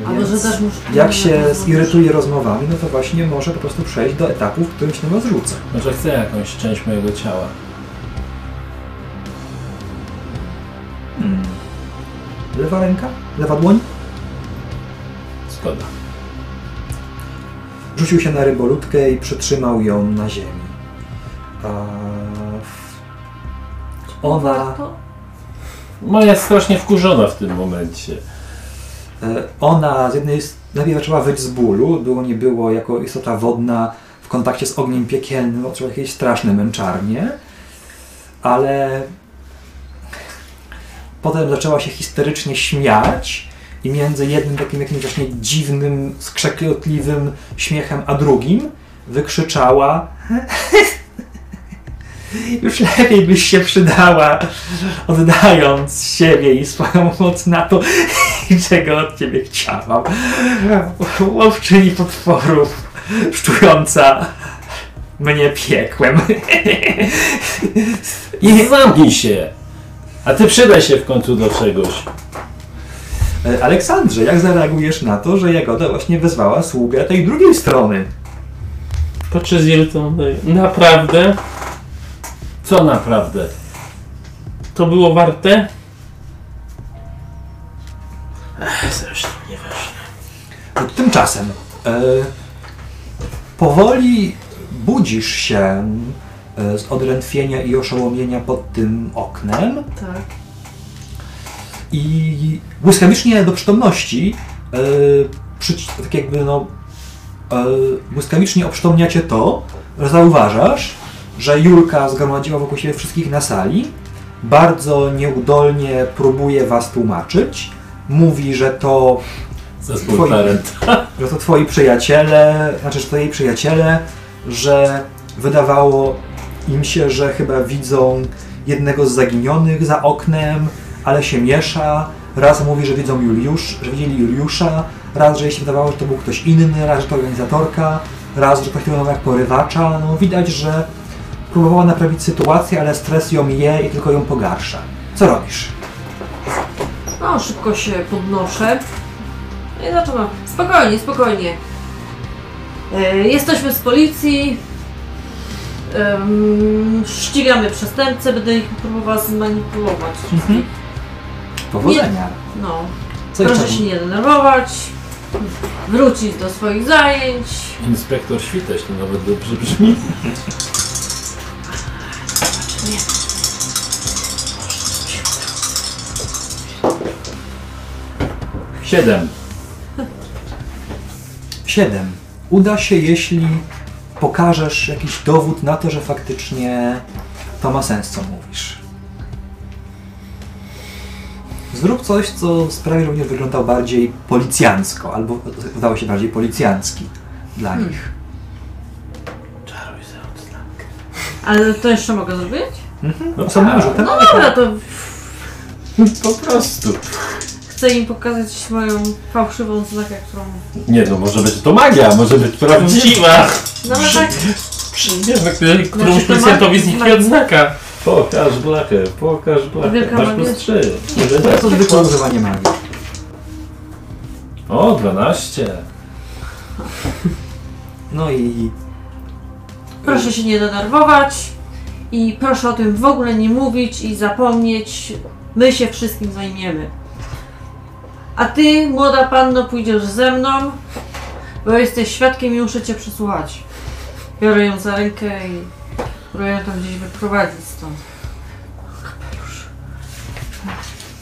A Więc może też muszę. Jak się zirytuje rozmowami, no to właśnie może po prostu przejść do etapu, w którym się na was rzuca. Może chcę jakąś część mojego ciała. Hmm. Lewa ręka? Lewa dłoń? Zgoda. Rzucił się na rybolutkę i przytrzymał ją na ziemi. A... Ona... Moja jest strasznie wkurzona w tym momencie. E, Ona z jednej najpierw zaczęła wyć z bólu, było nie było jako istota wodna w kontakcie z ogniem piekielnym, odczuła jakieś straszne męczarnie, ale potem zaczęła się histerycznie śmiać i między jednym takim jakimś właśnie dziwnym, skrzekotliwym śmiechem, a drugim wykrzyczała już lepiej byś się przydała, oddając siebie i swoją moc na to, czego od ciebie chciałam. Łowczyni potworów, szczująca mnie piekłem. I, Zamknij się! A ty przydaj się w końcu do czegoś. E, Aleksandrze, jak zareagujesz na to, że Jagoda właśnie wezwała sługę tej drugiej strony? Patrzę z Jeltoną. Naprawdę? Co naprawdę? To było warte? Ech, zresztą nieważne. Tymczasem e, powoli budzisz się e, z odrętwienia i oszołomienia pod tym oknem Tak. i błyskawicznie do przytomności e, przyci- tak jakby no e, błyskawicznie oprzytomniacie to, że zauważasz, że Julka zgromadziła wokół siebie wszystkich na sali, bardzo nieudolnie próbuje was tłumaczyć, mówi, że to Zespół parent. że to twoi przyjaciele, znaczy, że to jej przyjaciele, że wydawało im się, że chyba widzą jednego z zaginionych za oknem, ale się miesza. Raz mówi, że widzą Juliusz, że widzieli Juliusza, raz, że jej się wydawało, że to był ktoś inny, raz, że to organizatorka, raz, że traktują ją jak porywacza. No widać, że próbowała naprawić sytuację, ale stres ją je i tylko ją pogarsza. Co robisz? No, szybko się podnoszę. I zaczynam. Spokojnie, spokojnie. E, jesteśmy z policji. Em, ścigamy przestępcę, będę ich próbowała zmanipulować. Mhm. Powodzenia. No, Co proszę się nie denerwować. Wrócić do swoich zajęć. Inspektor Świteś to nawet dobrze brzmi. Nie. Siedem. 7. Uda się, jeśli pokażesz jakiś dowód na to, że faktycznie to ma sens, co mówisz. Zrób coś, co sprawi, że będzie wyglądał bardziej policjancko, albo wydawał się bardziej policjancki dla Hmm. nich. Ale to jeszcze mogę zrobić? No, osobnym rzutem, No dobra, to Po prostu. chcę im pokazać moją fałszywą znakę, którą... Nie no, może być to magia, może być prawdziwa. No ale tak, który- którąś Znaczy, to policjantowi zniknie odznaka. Pokaż blachę, pokaż blachę. Wielka Masz magia. plus trzy. to jest to zwykłe używanie magii. O, 12. No i proszę się nie denerwować i proszę o tym w ogóle nie mówić i zapomnieć. My się wszystkim zajmiemy. A ty, młoda panno, pójdziesz ze mną, bo jesteś świadkiem i muszę cię przesłuchać. Biorę ją za rękę i próbuję ją tam gdzieś wyprowadzić stąd.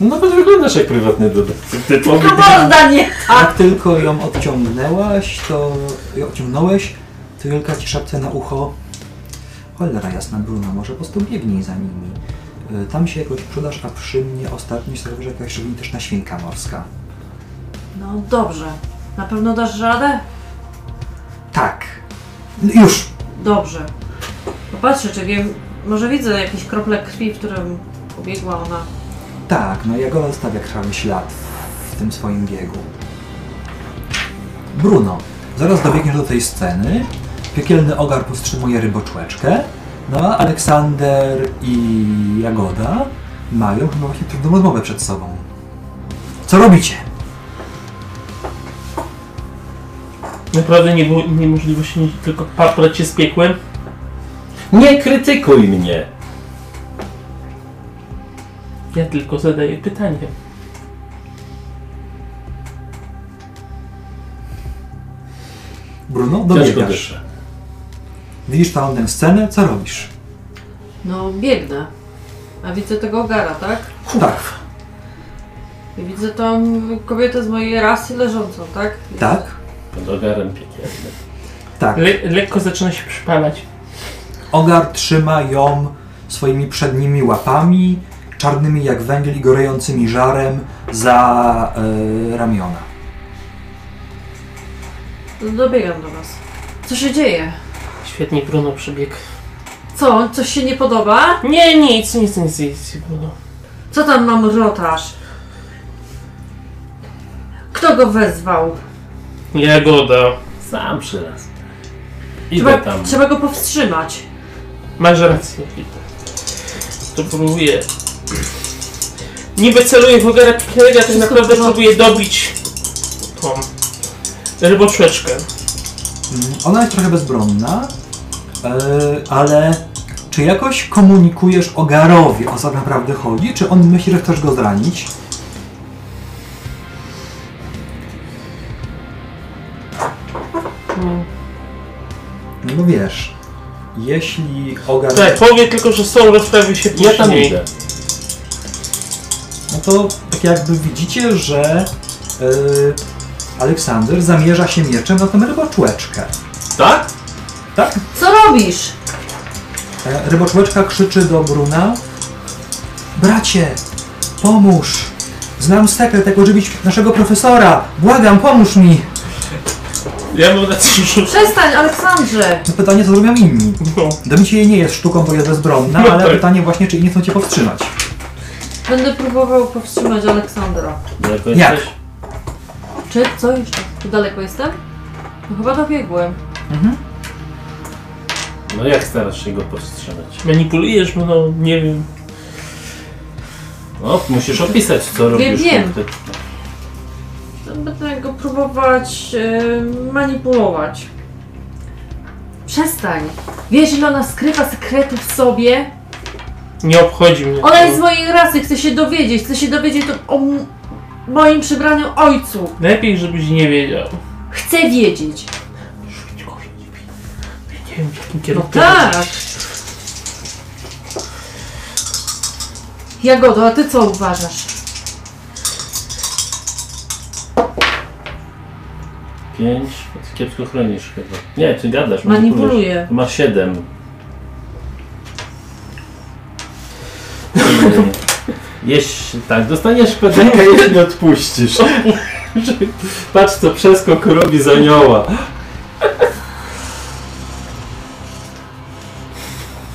No nawet wyglądasz jak prywatny detektyw. Typowy morda nie! jak tylko ją odciągnęłaś, to ją odciągnąłeś, Julka ci szepce na ucho Cholera jasna, Bruno, może po prostu biegnij za nimi. Y, Tam się jakoś przydasz, a przy mnie ostatnio że jakaś szczególnie świnka morska. No dobrze. Na pewno dasz radę? Tak. Już! Dobrze. Popatrzę, czy wiem, może widzę jakieś krople krwi, w którym pobiegła ona. Tak, no Jagoda zostawia krwawy ślad w tym swoim biegu. Bruno, zaraz dobiegniesz do tej sceny. Piekielny ogar powstrzymuje ryboczłeczkę. No a Aleksander i Jagoda mają chyba właśnie trudną rozmowę przed sobą. Co robicie? Naprawdę nie było innej możliwości niż tylko paprać się z piekłem. Nie krytykuj mnie. Ja tylko zadaję pytanie. Bruno, dobiegasz. Widzisz tą tę scenę, co robisz? No, biegnę. A widzę tego ogara, tak? Tak. I widzę tą kobietę z mojej rasy leżącą, tak? Tak? Pod ogarem piekielnym. Tak. Le lekko zaczyna się przypalać. Ogar trzyma ją swoimi przednimi łapami, czarnymi jak węgiel i gorejącymi żarem za e, ramiona. Dobiegam do was. Co się dzieje? Świetnie Bruno przebiegł. Co? Coś się nie podoba? Nie, nic, nic, nic, nic, Bruno. Co tam mam rotaż? Kto go wezwał? Jagoda. Sam przyraz. Idę Trzeba, tam. trzeba go powstrzymać. Masz rację, Peter. To próbuję. Niby celuję w ogóle Piekielego, a tak naprawdę porządku. próbuję dobić tą ryboczeczkę. Mm, Ona jest trochę bezbronna, ale czy jakoś komunikujesz Ogarowi o co naprawdę chodzi? Czy on myśli, że chcesz go zranić? Hmm. No bo wiesz, jeśli Ogar... Tak, powie tylko, że są rozprawy się Ja tam później. idę. No to tak jakby widzicie, że e, Aleksander zamierza się mieczem na tę ryboczłeczkę. Tak? Tak? Co robisz? E, Ryboczłeczka krzyczy do Bruna Bracie, pomóż! Znam sekret, jak ożywić naszego profesora! Błagam, pomóż mi! Ja mam rację, że... Przestań, Aleksandrze! No pytanie, co zrobią inni? No. Dobicie jej nie jest sztuką, bo jest bezbronna, No ale tak. pytanie właśnie, czy inni chcą cię powstrzymać. Będę próbował powstrzymać Aleksandra. Daleko Jak? jesteś? Czy co jeszcze? Tu daleko jestem? No chyba dobiegłem. Mhm. No jak starasz się go powstrzymać? Manipulujesz, no, no nie wiem. No, musisz opisać, co robisz. wiem. Ty- Będę go próbować e, manipulować. Przestań. Wiesz, ile ona skrywa sekretów w sobie? Nie obchodzi mnie. Ona to. jest z mojej rasy, chce się dowiedzieć. Chce się dowiedzieć to o m- moim przybranym ojcu. Lepiej, żebyś nie wiedział. Chcę wiedzieć. Nie wiem, w jakim No tak. Jagodo, a ty co uważasz? Pięć. Ty kiepsko chronisz chyba. Nie, ty gadasz. Manipuluję. Masz siedem. Jeśli tak, dostaniesz pedełkę, jeśli odpuścisz. Patrz co przeskok robi z anioła.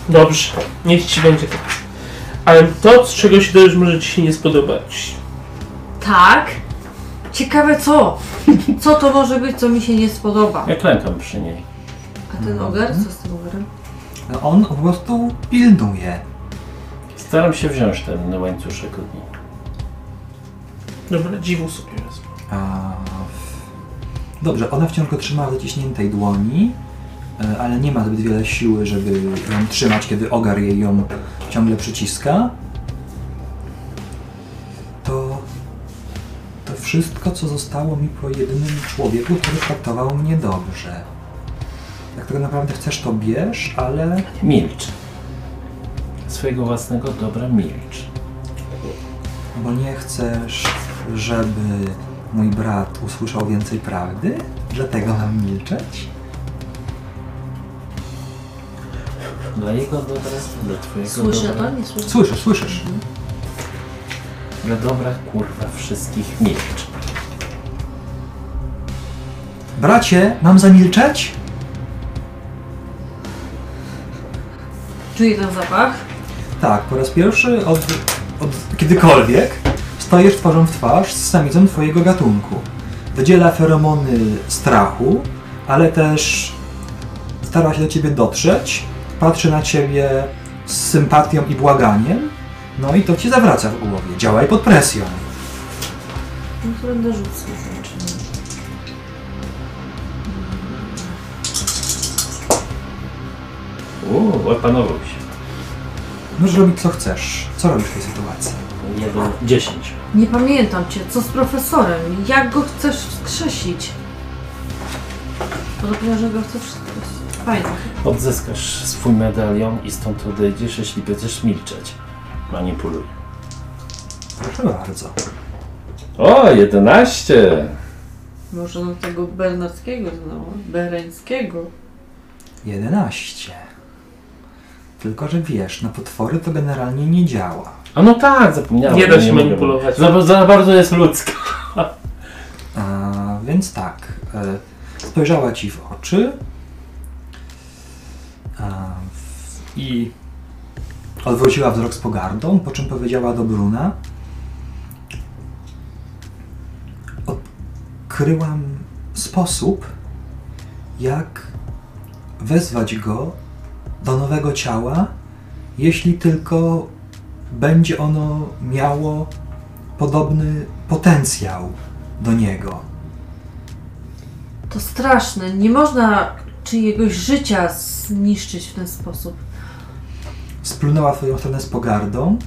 Dobrze, niech ci będzie tak. Ale to, z czego się dowiesz, może ci się nie spodobać. Tak? Ciekawe co? Co to może być, co mi się nie spodoba? Ja klękam przy niej. A ten ogar? Co z tym ogarem? On po prostu pilnuje. Staram się wziąć ten łańcuszek od niej. Dobra, dziwu sobie wezmę. A... Dobrze, ona wciąż go trzyma w zaciśniętej dłoni, ale nie ma zbyt wiele siły, żeby ją trzymać, kiedy ogar jej ją ciągle przyciska. To... To wszystko, co zostało mi po jedynym człowieku, który traktował mnie dobrze. Jak tego naprawdę chcesz, to bierz, ale... Milcz. Swojego własnego dobra milcz. Bo nie chcesz, żeby mój brat usłyszał więcej prawdy? Dlatego mam milczeć? Dla jego dobra, dla twojego Słyszę dobra. to? Nie słyszę. Słyszysz, słyszysz. Dla dobra kurwa wszystkich milcz. Bracie, mam zamilczeć? Czuję ten zapach. Tak, po raz pierwszy od, od kiedykolwiek stajesz twarzą w twarz z samicą twojego gatunku. Wydziela feromony strachu, ale też stara się do ciebie dotrzeć, patrzy na ciebie z sympatią i błaganiem, no i to ci zawraca w głowie. Działaj pod presją. No to będę rzucał. Uuu, opanował się. Możesz robić co chcesz. Co robisz w tej sytuacji? Jeden, dziesięć. Nie pamiętam cię. Co z profesorem? Jak go chcesz wskrzesić? Podobno, że go chcesz wskrzesić. Fajnie. Odzyskasz swój medalion i stąd odejdziesz, jeśli będziesz milczeć. Manipuluj. Proszę bardzo. O, 11! Może na tego bernackiego znowu, bereńskiego. 11. Tylko, że wiesz, na potwory to generalnie nie działa. A no tak, zapomniałem. Nie da się mogę. manipulować. Za, za bardzo jest ludzka. A, więc tak, e, spojrzała ci w oczy i odwróciła wzrok z pogardą, po czym powiedziała do Bruna Odkryłam sposób, jak wezwać go do nowego ciała, jeśli tylko będzie ono miało podobny potencjał do niego. To straszne. Nie można czyjegoś życia zniszczyć w ten sposób. Splunęła w twoją stronę z pogardą.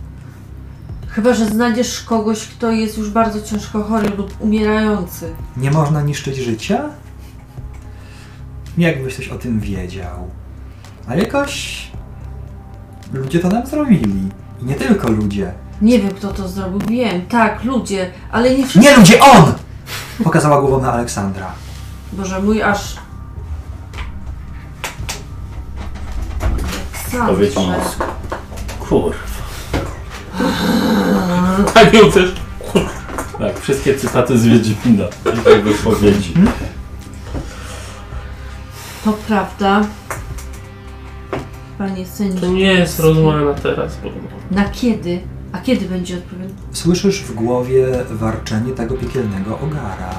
Chyba, że znajdziesz kogoś, kto jest już bardzo ciężko chory lub umierający. Nie można niszczyć życia? Jakbyś coś o tym wiedział. A jakoś ludzie to nam zrobili. I nie tylko ludzie. Nie wiem, kto to zrobił. Wiem, tak, ludzie, ale nie wszyscy. Nie ludzie, on! Pokazała głową na Aleksandra. Boże, mój aż... Powiedz mózg. Kurwa. Tak ją też. Tak, wszystkie cytaty z Wiedźmina. Tej wypowiedzi. To prawda. Panie sędzio. To nie jest rozmowa na teraz, bo Na kiedy? A kiedy będzie odpowiedź? Słyszysz w głowie warczenie tego piekielnego ogara.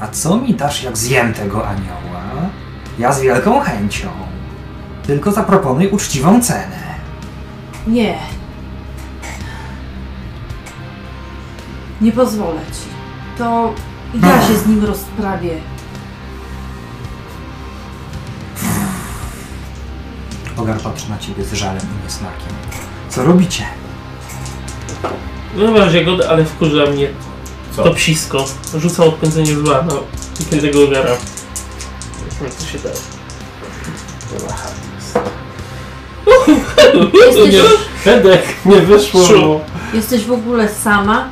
A co mi dasz, jak zjem tego anioła? Ja z wielką chęcią. Tylko zaproponuj uczciwą cenę. Nie. Nie pozwolę ci. To ja się z nim rozprawię. Ogar patrzy na ciebie z żalem i niesmakiem. Co robicie? no masz jagodę, ale wkurza mnie Co? to psisko. Rzucam odpędzenie zła na piekielnego ogara. Nie co się da. Jesteś, Hedek, nie wyszło Szu. jesteś w ogóle sama?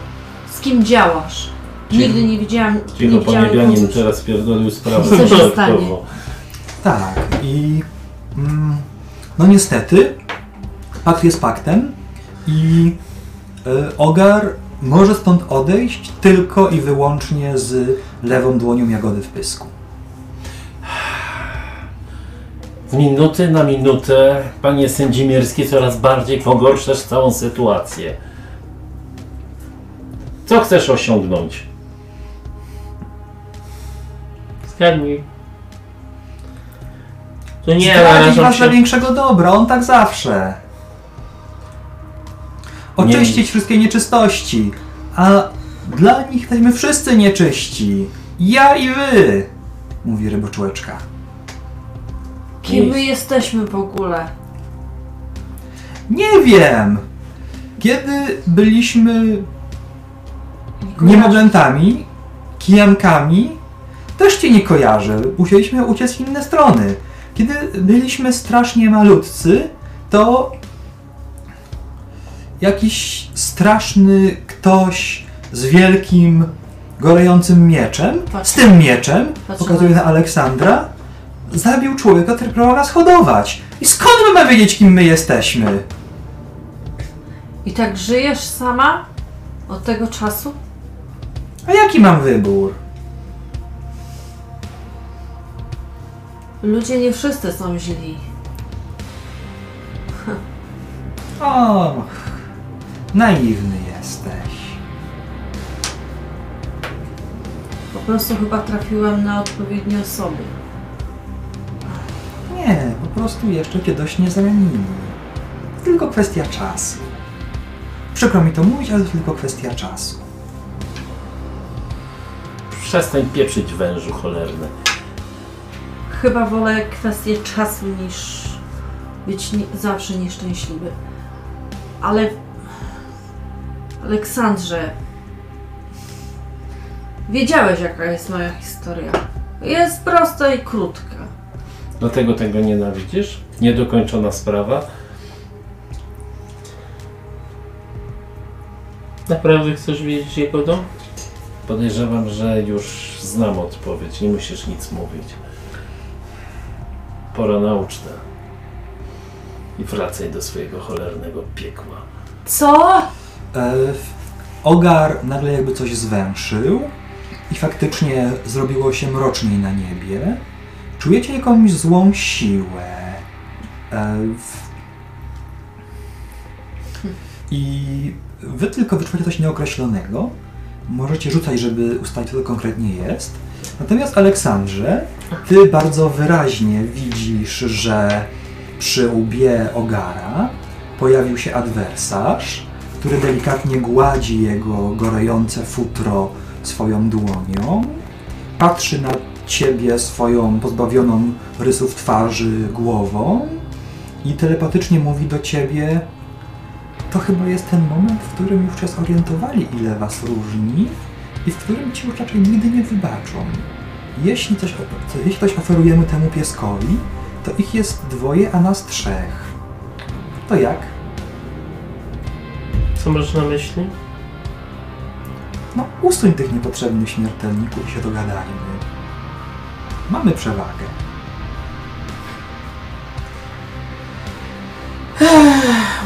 Z kim działasz? Cicho. Nigdy nie widziałam. Cicho, nie widziałam kogoś. teraz pierdolił sprawę. Co się dodatkowo. stanie? Tak, i. Mm, no niestety, pakt jest paktem i y, Ogar może stąd odejść tylko i wyłącznie z lewą dłonią jagody w pysku. Z minuty na minutę, panie sędzimierski, coraz bardziej pogorszasz całą sytuację. Co chcesz osiągnąć? Zgadnij. To nie Zdradzić narażam was się. większego dobra, on tak zawsze. Oczyścić wszystkie nieczystości, a dla nich jesteśmy wszyscy nieczyści. Ja i wy, mówi ryboczłeczka. Kim my jesteśmy w ogóle? Nie wiem. Kiedy byliśmy niemowlętami, kijankami, też cię nie kojarzę. Musieliśmy uciec w inne strony. Kiedy byliśmy strasznie malutcy, to jakiś straszny ktoś z wielkim, gorejącym mieczem, Patrz. z tym mieczem, Patrz pokazuje na Aleksandra, zabił człowieka, który próbował nas hodować. I skąd my mamy wiedzieć, kim my jesteśmy? I tak żyjesz sama? Od tego czasu? A jaki mam wybór? Ludzie nie wszyscy są źli. Och, naiwny jesteś. Po prostu chyba trafiłam na odpowiednie osoby. Nie, po prostu jeszcze cię dość nie zamienili. Tylko kwestia czasu. Przykro mi to mówić, ale to tylko kwestia czasu. Przestań pieprzyć wężu cholerny. Chyba wolę kwestię czasu niż być nie, zawsze nieszczęśliwy. Ale. Aleksandrze. Wiedziałeś, jaka jest moja historia. Jest prosta i krótka. Dlatego tego nienawidzisz? Niedokończona sprawa? Naprawdę chcesz wiedzieć jego dom? Podejrzewam, że już znam odpowiedź, nie musisz nic mówić. Pora na ucztę. I wracaj do swojego cholernego piekła. Co? E, Ogar nagle jakby coś zwęszył i faktycznie zrobiło się mroczniej na niebie. Czujecie jakąś złą siłę. E, I wy tylko wyczuwacie coś nieokreślonego. Możecie rzucać, żeby ustalić, co to konkretnie jest. Natomiast Aleksandrze, ty bardzo wyraźnie widzisz, że przy łbie Ogara pojawił się adwersarz, który delikatnie gładzi jego gorejące futro swoją dłonią. Patrzy na ciebie swoją pozbawioną rysów twarzy głową i telepatycznie mówi do ciebie: To chyba jest ten moment, w którym już się zorientowali, ile was różni i w którym ci już raczej nigdy nie wybaczą. Jeśli coś, jeśli coś oferujemy temu pieskowi, to ich jest dwoje, a nas trzech. To jak? Co masz na myśli? No, usuń tych niepotrzebnych śmiertelników i się dogadajmy. Mamy przewagę.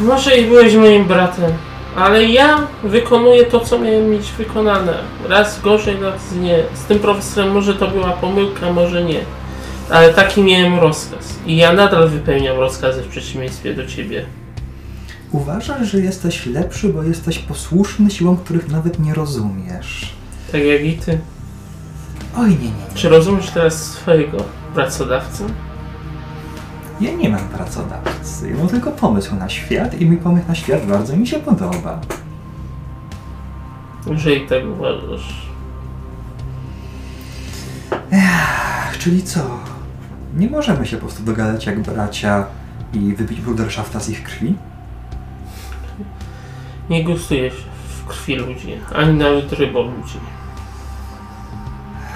Może i byłeś moim bratem, ale ja wykonuję to, co miałem mieć wykonane. Raz gorzej, raz nie. Z tym profesorem może to była pomyłka, może nie. Ale taki miałem rozkaz. I ja nadal wypełniam rozkazy w przeciwieństwie do ciebie. Uważasz, że jesteś lepszy, bo jesteś posłuszny siłom, których nawet nie rozumiesz. Tak jak i ty. Oj, nie, nie, nie. Czy rozumiesz teraz swojego pracodawcę? Ja nie mam pracodawcy. Ja mam tylko pomysł na świat i mój pomysł na świat bardzo mi się podoba. Jeżeli tak uważasz. Ach, czyli co? Nie możemy się po prostu dogadać jak bracia i wypić bruderszafta z ich krwi? Nie gustuję się w krwi ludzi, ani nawet rybą ludzi.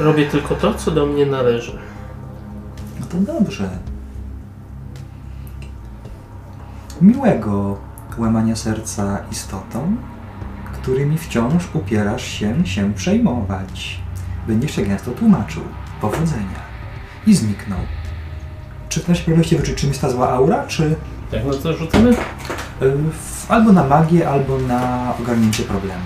Robię tylko to, co do mnie należy. No to dobrze. Miłego łamania serca istotom, którymi wciąż upierasz się się przejmować. Będziesz się gęsto tłumaczył. Powodzenia. I zniknął. Czy w naszej pewności wyczy, czym jest ta zła aura, czy Jak na to rzucamy? y, albo na magię, albo na ogarnięcie problemu?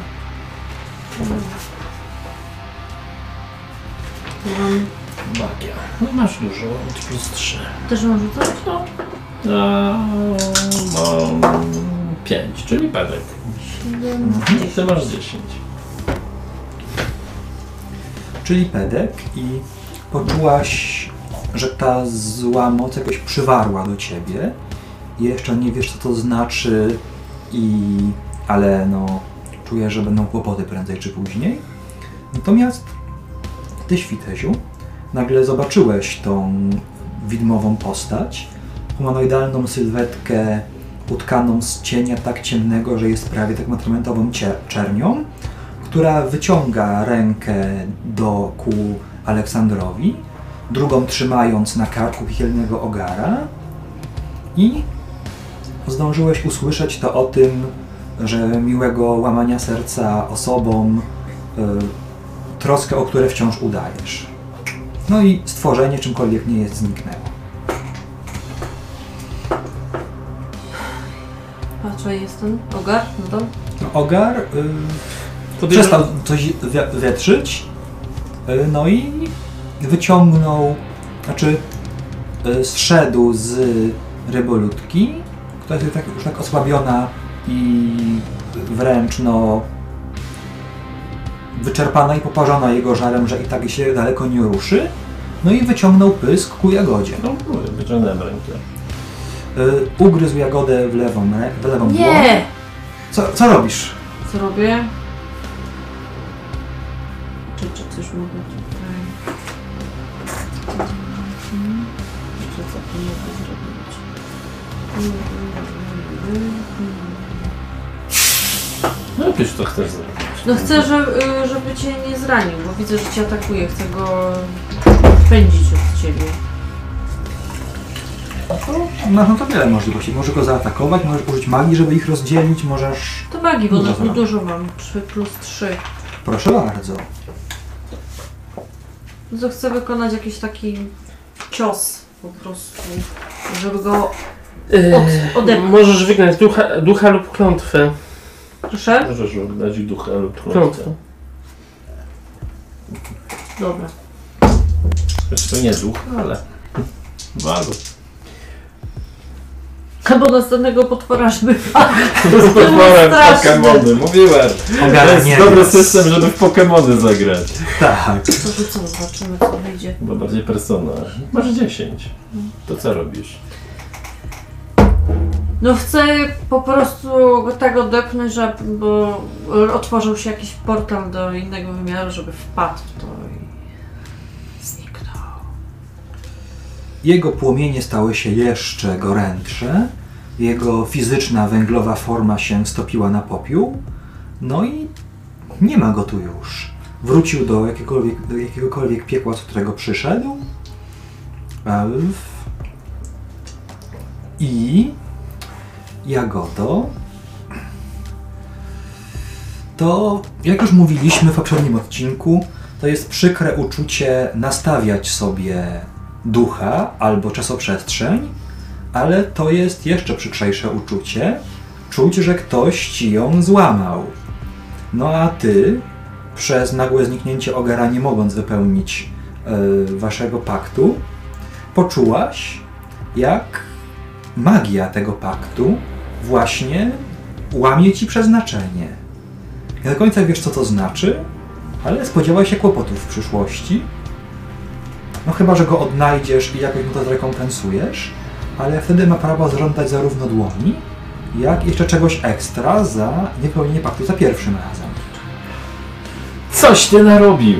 Mam, Magia. No masz dużo, plus 3. też mam rzucać? No. A, mam 5, czyli pedek. Siedem, Ty masz 10. czyli pedek i poczułaś, że ta zła moc jakoś przywarła do ciebie. Jeszcze nie wiesz, co to znaczy, i, ale no, czujesz, że będą kłopoty prędzej czy później. Natomiast ty, Świteziu, nagle zobaczyłeś tą widmową postać, humanoidalną sylwetkę utkaną z cienia tak ciemnego, że jest prawie tak atramentową cie- czernią, która wyciąga rękę do ku Aleksandrowi, drugą trzymając na karku piekielnego ogara i zdążyłeś usłyszeć to o tym, że miłego łamania serca osobom, y, troskę, o które wciąż udajesz. No i stworzenie, czymkolwiek nie jest, zniknęło. Patrzę, jest ten ogar, no to. Ogar y, Podejrzewam- przestał coś wi- wietrzyć, y, no i wyciągnął, znaczy y, zszedł z rybolutki, która jest tak, już tak osłabiona i wręcz no wyczerpana i poparzona jego żarem, że i tak się daleko nie ruszy. No i wyciągnął pysk ku jagodzie. No, mówię, wyciągnąłem rękę. Y, ugryzł jagodę w lewą, w lewą dłoń. Nie! Co, co robisz? Co robię? Czy, czy coś mogę tutaj... Hmm. Czy co tu mogę zrobić? No jakieś to chcesz zrobić. No chcę, żeby, żeby cię nie zranił, bo widzę, że cię atakuje. Chcę go pędzić od ciebie. No to masz no to wiele możliwości. Możesz go zaatakować, możesz użyć magii, żeby ich rozdzielić, możesz... To magii, bo Dużo zrobię. dużo mam. 3 plus 3. Proszę bardzo. To chcę wykonać jakiś taki cios po prostu, żeby go... Yy, Od- odepchnąć. możesz wygnać ducha, ducha lub klątwę. Proszę? Możesz oddać ducha lub. Klątwę. Dobra. Zresztą nie duch, ale... Walu. Albo następnego potwora, żeby... Potworem straszny. Pokemony, mówiłem. To Ogarnienie. jest dobry system, żeby w Pokemony zagrać. Tak. To co, zobaczymy co wyjdzie. Bo bardziej persona. Masz 10. To co robisz? No chcę po prostu go tak odepchnąć, że, bo otworzył się jakiś portal do innego wymiaru, żeby wpadł w to i zniknął. Jego płomienie stały się jeszcze gorętsze. Jego fizyczna, węglowa forma się stopiła na popiół. No i nie ma go tu już. Wrócił do, jakiegokolwiek, do jakiegokolwiek piekła, z którego przyszedł. Elf. I Jagodo. To, jak już mówiliśmy w poprzednim odcinku, to jest przykre uczucie nastawiać sobie ducha albo czasoprzestrzeń, ale to jest jeszcze przykrzejsze uczucie czuć, że ktoś ci ją złamał. No a ty, przez nagłe zniknięcie ogara, nie mogąc wypełnić e, waszego paktu, poczułaś, jak magia tego paktu właśnie łamie ci przeznaczenie. Nie do końca wiesz, co to znaczy, ale spodziewałaś się kłopotów w przyszłości. No chyba, że go odnajdziesz i jakoś mu to zrekompensujesz, ale wtedy ma prawo zażądać zarówno dłoni, jak jeszcze czegoś ekstra za niepełnienie paktu za pierwszym razem. Coś ty narobił!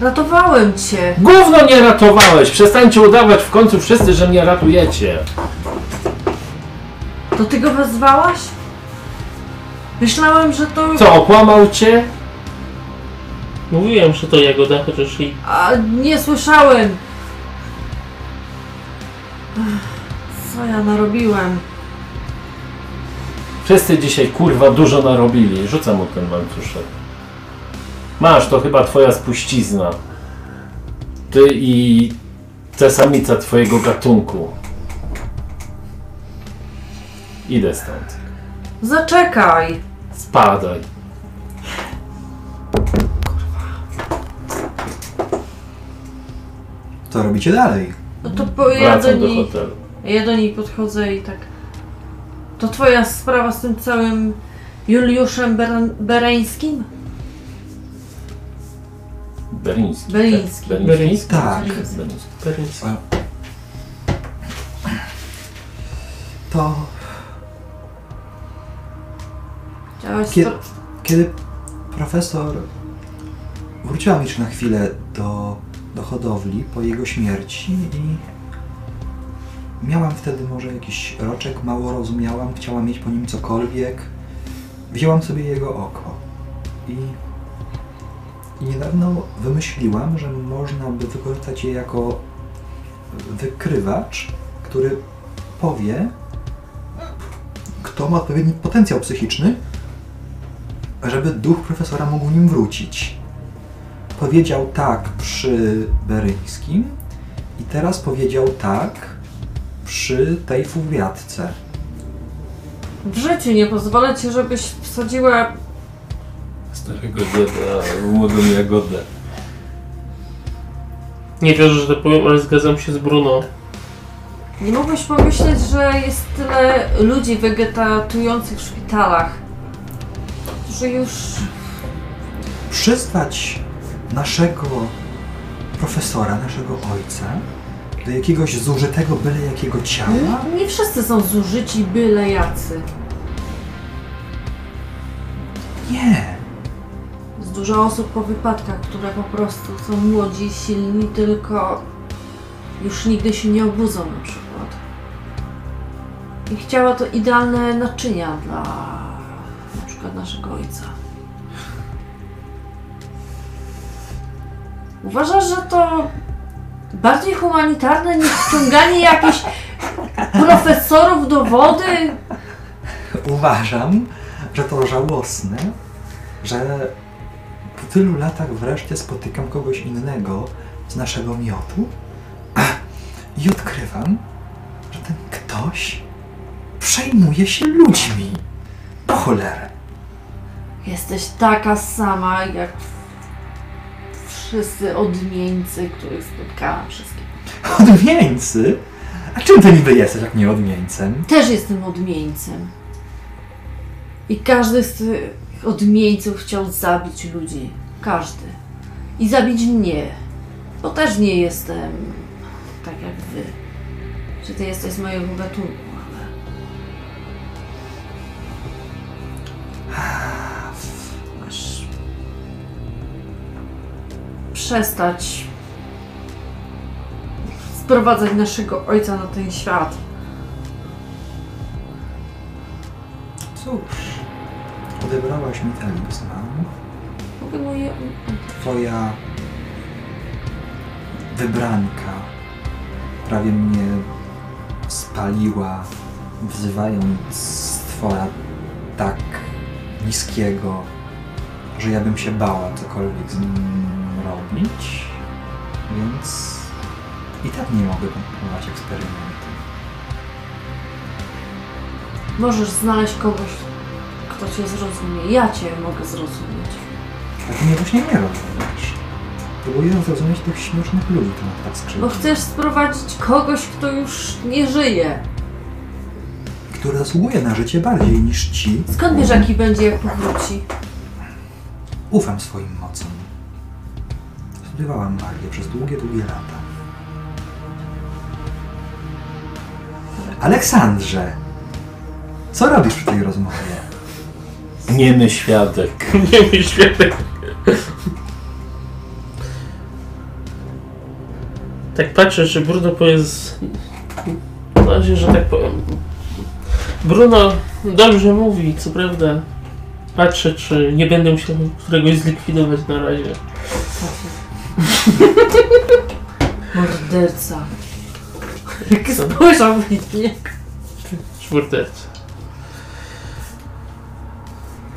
Ratowałem cię! Gówno nie ratowałeś! Przestańcie udawać w końcu wszyscy, że mnie ratujecie! To ty go wezwałaś? Myślałem, że to... Co, okłamał cię? Mówiłem, że to Jagoda, chociaż i A nie słyszałem! Ech, Co ja narobiłem? Wszyscy dzisiaj kurwa dużo narobili. Rzucam mu ten łańcuszek. Masz, to chyba twoja spuścizna. Ty i ta samica twojego gatunku. Idę stąd. Zaczekaj! Spadaj. Co robicie dalej? No to po, ja, do Wracam do niej, hotelu. ja do niej podchodzę i tak... To twoja sprawa z tym całym Juliuszem Ber- Bereńskim? Beriński. Beriński. tak? Beriński. Tak. Beriński. Perins. To Chciałaś Kie- spra- kiedy profesor wróciłam jeszcze na chwilę do, do hodowli po jego śmierci i miałam wtedy może jakiś roczek, mało rozumiałam, chciałam mieć po nim cokolwiek. Wzięłam sobie jego oko i, i niedawno wymyśliłam, że można by wykorzystać je jako wykrywacz, który powie, kto ma odpowiedni potencjał psychiczny, żeby duch profesora mógł nim wrócić. Powiedział tak przy Beryńskim i teraz powiedział tak przy tej furiatce. W życiu nie pozwolę ci, żebyś wsadziła... Starego dziada, młodą jagodę. Nie wierzę, że to powiem, ale zgadzam się z Bruno. Nie mogłeś pomyśleć, że jest tyle ludzi wegetatujących w szpitalach, że już... Przyznać naszego profesora, naszego ojca do jakiegoś zużytego byle jakiego ciała? Nie, nie wszyscy są zużyci byle jacy. Nie. Jest dużo osób po wypadkach, które po prostu są młodzi, silni, tylko już nigdy się nie obudzą na przykład. I chciała to idealne naczynia dla naszego ojca. Uważasz, że to Bardziej humanitarne niż wciąganie jakichś profesorów do wody? Uważam, że to żałosne, że po tylu latach wreszcie spotykam kogoś innego z naszego miotu i odkrywam, że ten ktoś przejmuje się ludźmi. Po cholerę. Jesteś taka sama jak wszyscy odmieńcy, których spotkałam wszystkich. Odmieńcy? A czym ty niby jesteś, jak nie odmieńcem? Też jestem odmieńcem. I każdy z tych odmieńców chciał zabić ludzi. Każdy. I zabić mnie. Bo też nie jestem tak jak wy. Że ty jesteś z mojego gatunku, ale... Przestać sprowadzać naszego ojca na ten świat. Cóż, odebrałaś mi talizman. Moje... Twoja wybranka prawie mnie spaliła, wzywając stwora tak niskiego, że ja bym się bała cokolwiek z nim robić, więc i tak nie mogę kontynuować eksperymentu. Możesz znaleźć kogoś, kto cię zrozumie. Ja cię mogę zrozumieć. A ty mnie właśnie nie rozumiesz. Próbuję zrozumieć tych śmiesznych ludzi, których tak skrzywdzi. Bo chcesz sprowadzić kogoś, kto już nie żyje. Który zasługuje na życie bardziej niż ci. Skąd wiesz, jaki będzie, jak powróci? Ufam swoim mocom. Studiowałam magię przez długie, długie lata. Aleksandrze! Co robisz przy tej rozmowie? Niemy świadek. Nie mój światek. Tak patrzę, że Bruno powiedz... Na razie, że tak powiem... Bruno dobrze mówi, co prawda. Patrzę, czy nie będę musiał któregoś zlikwidować na razie. Morderca. Jak Co? spojrzał w mnie. Czwórterce.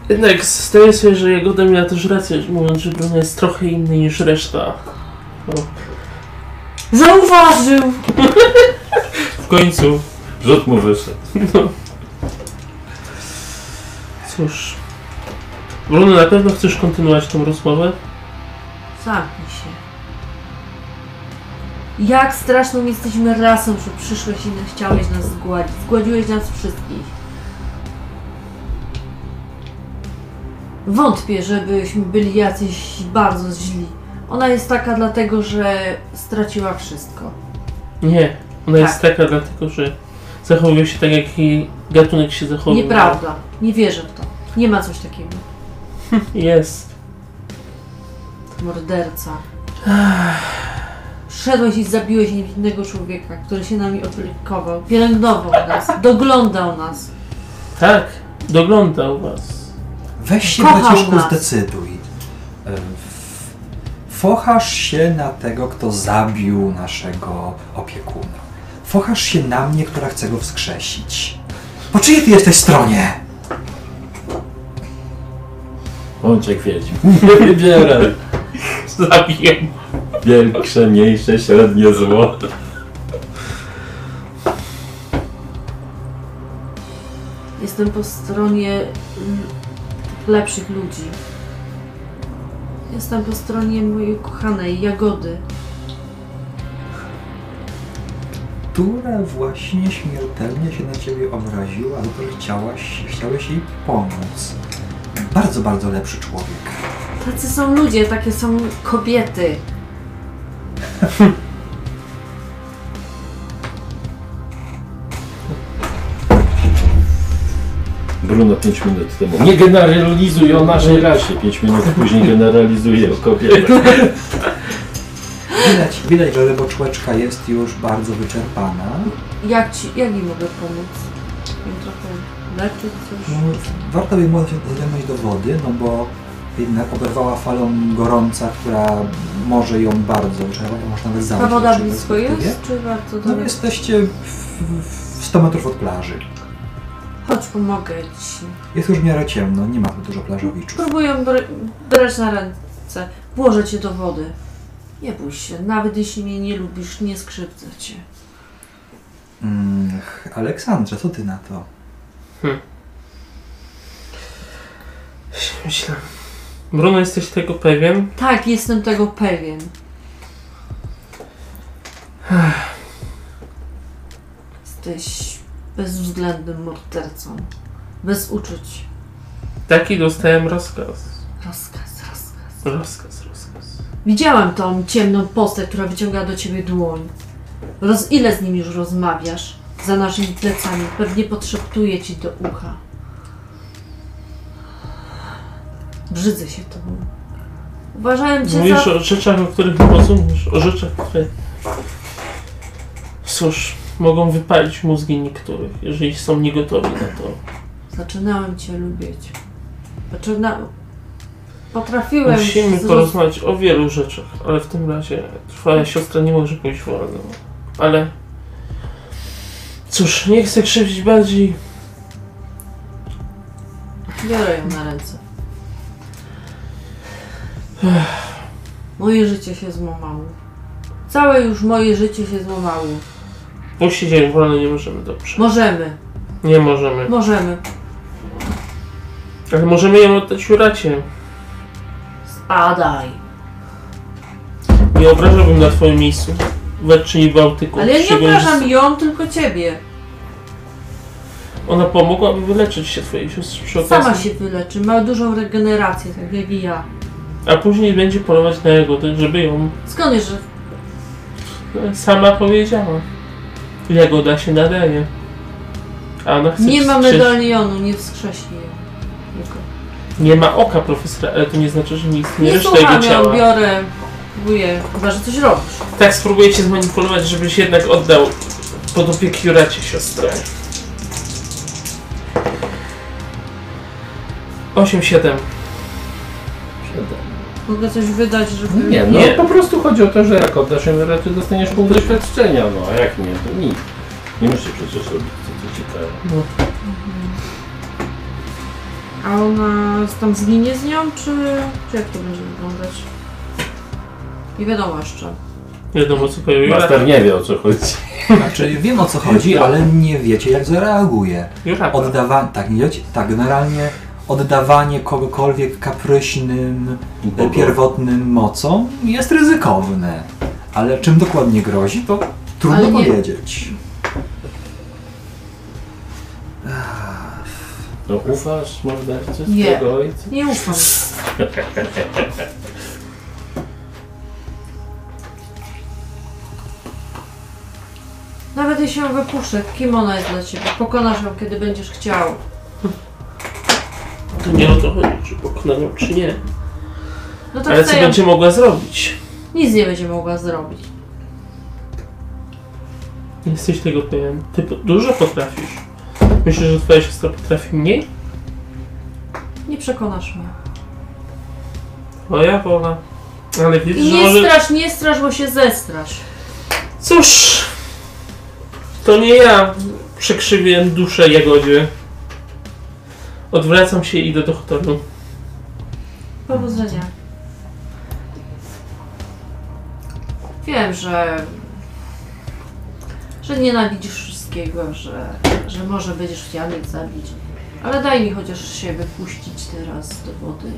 Jednak zdaję sobie, że Jagoda miała też rację, mówiąc, że Bruno jest trochę inny niż reszta. O, Zauważył! w końcu. Rzut mu wyszedł. Cóż. Bruno, na pewno chcesz kontynuować tą rozmowę? Zamknij się. Jak straszną jesteśmy rasą, że przyszłeś i chciałeś nas zgładzić. Zgładziłeś nas wszystkich. Wątpię, żebyśmy byli jacyś bardzo źli. Ona jest taka dlatego, że straciła wszystko. Nie. Ona jest taka dlatego, że zachowuje się tak, jak jej gatunek się zachowuje. Nieprawda. Nie wierzę w to. Nie ma coś takiego. Jest. Morderca. Szedłeś i zabiłeś niewinnego człowieka, który się nami opiekował, pielęgnował nas, doglądał nas. Tak. Doglądał was. Weź się, Kochał braciszku, nas. zdecyduj. E, Fochasz się na tego, kto zabił naszego opiekuna. Fochasz się na mnie, która chce go wskrzesić. Po czyjej ty jesteś stronie? Jak wiedźm. Nie wybieraj. Zabiję. Większe, mniejsze, średnie zło. Jestem po stronie mm, lepszych ludzi. Jestem po stronie mojej kochanej Jagody. Która właśnie śmiertelnie się na ciebie obraziła, że chciałaś, chciałeś jej pomóc. Bardzo, bardzo lepszy człowiek. Tacy są ludzie, takie są kobiety. Bruno 5 minut temu. Nie generalizuj o naszej rasie. 5 minut później generalizuje o kobietach. Widać, widać, że ryboczłeczka jest już bardzo wyczerpana. Jak ci, jak mi mogę pomóc? Trochę leczyć, coś? No, warto by było się zajmować do wody, no bo jednak oberwała falą gorąca, która może ją bardzo, że może nawet zabić. w woda blisko jest, czy bardzo No daleko? jesteście w, w 100 metrów od plaży. Chodź, pomogę ci. Jest już w miarę ciemno, nie ma tu dużo plażowiczów. Próbuję br- brać na ręce. Włożę cię do wody. Nie bój się, nawet jeśli mnie nie lubisz, nie skrzywdzę cię. Mm, Aleksandrze, co ty na to? Myślę. Bruno, jesteś tego pewien? Tak, jestem tego pewien. Jesteś bezwzględnym mordercą. Bez uczuć. Taki dostałem rozkaz. Rozkaz, rozkaz. Rozkaz, rozkaz. Widziałam tą ciemną postać, która wyciąga do ciebie dłoń. Roz, ile z nim już rozmawiasz? Za naszymi plecami. Pewnie podszeptuje ci do ucha. Brzydzę się tobą. Uważałem cię Mówisz za... o rzeczach, o których nie rozumiesz. O rzeczach, które... Cóż, mogą wypalić mózgi niektórych, jeżeli są niegotowi na to. Zaczynałem cię lubić. Zaczynałem... Potrafiłem... Musimy zroz- porozmawiać o wielu rzeczach, ale w tym razie twoja siostra nie może pójść wolno. Ale... Cóż, nie chcę krzywdzić bardziej. Biorę ją na ręce. Moje życie się złamało. Całe już moje życie się złamało. Puścić się wolno nie możemy, dobrze. Możemy, Nie możemy. możemy. Ale możemy ją oddać Juracie. Spadaj. Nie obrażałbym na twoim miejscu. Wetczyni Bałtyku. Ale ja nie Szczególnie, że obrażam ją, tylko ciebie. Ona pomogłaby wyleczyć się twojej siostrze przy okazji. Sama się wyleczy, ma dużą regenerację, tak jak i ja. A później będzie polować na jagody, żeby ją Skąd wiesz, że sama powiedziała. Jagoda się nadaje. A ona chce nie ma wskrzesić- medalionu, nie wskrzesi ją. Tylko. Nie ma oka profesora, ale to nie znaczy, że nie istnieje Nie reszta jego słucham ją, ciała. biorę, próbuję, chyba, że coś robisz. Tak spróbuję cię zmanipulować, żebyś jednak oddał pod opiekę Juracie siostrę. 8-7. Mogę coś wydać, żeby... Nie, no Nie. po prostu chodzi o to, że jak oddasz raczej dostaniesz punkt doświadczenia, no a jak nie, to nic. Nie musisz przecież robić co ci ciekawe. No. A ona tam zginie z nią, czy, czy jak to będzie wyglądać? Nie wiadomo jeszcze. Wiadomo co Jurata. Master nie wie o co chodzi. Znaczy, wiem o co chodzi, ale nie wiecie jak zareaguje. Oddawanie, tak, nie wiecie, tak, generalnie oddawanie kogokolwiek kapryśnym, e, Bogu. pierwotnym mocom jest ryzykowne. Ale czym dokładnie grozi, to trudno nie- powiedzieć. No ufasz mordercy Nie. swojego ojca? Nie ufam. Nawet jeśli ją wypuszczę, kim ona jest dla ciebie? Pokonasz ją, kiedy będziesz chciał. To nie o to chodzi, czy pokonam ją, czy nie. No to Ale co będzie mogła zrobić? Nic nie będzie mogła zrobić. Jesteś tego pewien. Ty po- dużo potrafisz. Myślisz, że twoja siostra potrafi mniej? Nie przekonasz mnie. Twoja wola. Ale widzisz, że nie może... strasz, nie strasz, bo się zestrasz. Cóż, to nie ja przekrzywiłem duszę Jagodzie. Odwracam się i idę do hotelu. Powodzenia. Wiem, że. że nienawidzisz wszystkiego, że, że może będziesz chciała mnie zabić. Ale daj mi chociaż się wypuścić teraz do wody.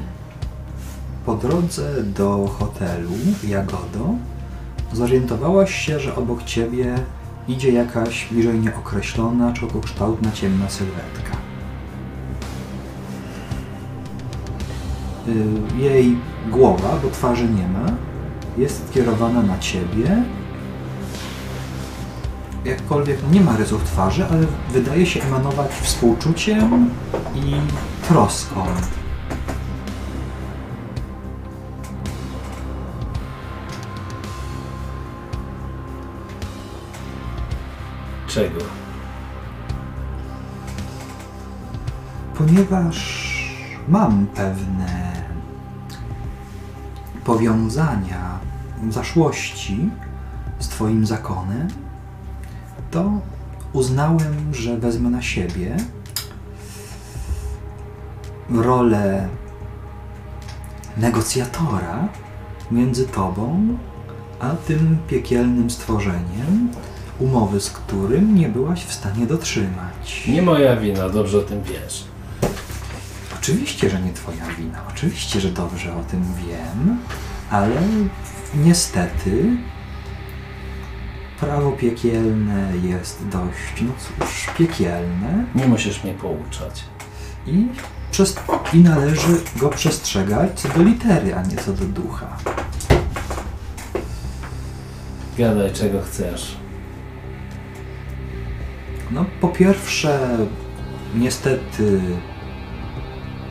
Po drodze do hotelu, Jagodo, zorientowałaś się, że obok ciebie idzie jakaś bliżej nieokreślona, człowiekokształtna, ciemna sylwetka. Jej głowa, bo twarzy nie ma, jest kierowana na ciebie. Jakkolwiek no nie ma rysów twarzy, ale wydaje się emanować współczuciem i troską. Czego? ponieważ mam pewne powiązania zaszłości z Twoim zakonem, to uznałem, że wezmę na siebie rolę negocjatora między Tobą a tym piekielnym stworzeniem, umowy z którym nie byłaś w stanie dotrzymać. Nie moja wina, dobrze o tym wiesz. Oczywiście, że nie Twoja wina. Oczywiście, że dobrze o tym wiem, ale niestety prawo piekielne jest dość, no cóż, piekielne Nie musisz mnie pouczać. i, przez, i należy go przestrzegać co do litery, a nie co do ducha. Gadaj czego chcesz. No, po pierwsze, niestety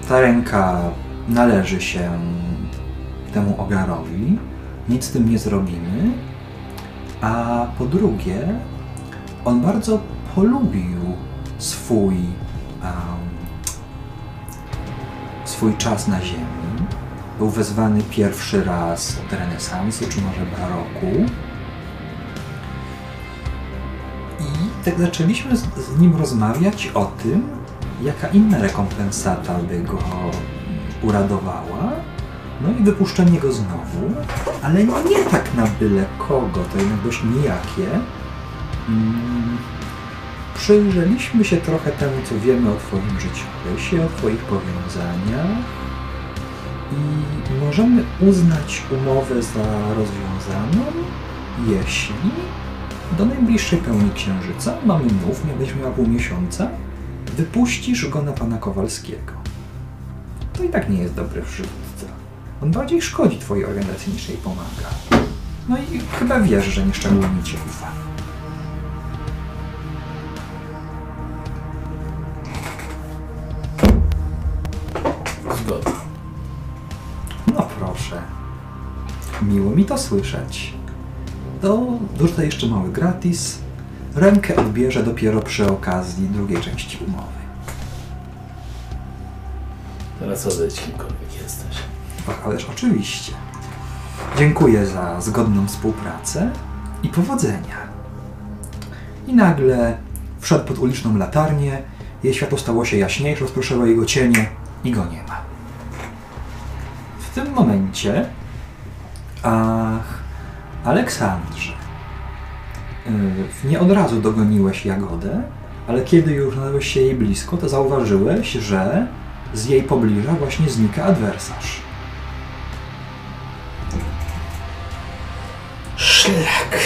ta ręka należy się temu ogarowi. Nic z tym nie zrobimy. A po drugie, on bardzo polubił swój, em, swój czas na Ziemi. Był wezwany pierwszy raz od renesansu, czy może baroku. I tak zaczęliśmy z, z nim rozmawiać o tym, jaka inna rekompensata by go uradowała. No i wypuszczenie go znowu, ale nie tak na byle kogo, to jednak dość nijakie. Mm, Przyjrzeliśmy się trochę temu, co wiemy o Twoim życiorysie, o Twoich powiązaniach i możemy uznać umowę za rozwiązaną, jeśli do najbliższej pełni księżyca, mamy mów, miałeś miała pół miesiąca, wypuścisz go na pana Kowalskiego. To i tak nie jest dobry przywódca. On bardziej szkodzi twojej organizacji niż jej pomaga. No i chyba wiesz, że nieszczególnie ci ufa. Zgoda. No proszę. Miło mi to słyszeć. To dorzucę jeszcze mały gratis. Rękę odbierze dopiero przy okazji drugiej części umowy. Teraz odejdź kimkolwiek jesteś. Ależ oczywiście. Dziękuję za zgodną współpracę i powodzenia. I nagle wszedł pod uliczną latarnię, jej światło stało się jaśniejsze, rozproszyło jego cienie i go nie ma. W tym momencie, ach, Aleksandrze, nie od razu dogoniłeś Jagodę, ale kiedy już znalazłeś się jej blisko, to zauważyłeś, że z jej pobliża właśnie znika adwersarz. Szlak.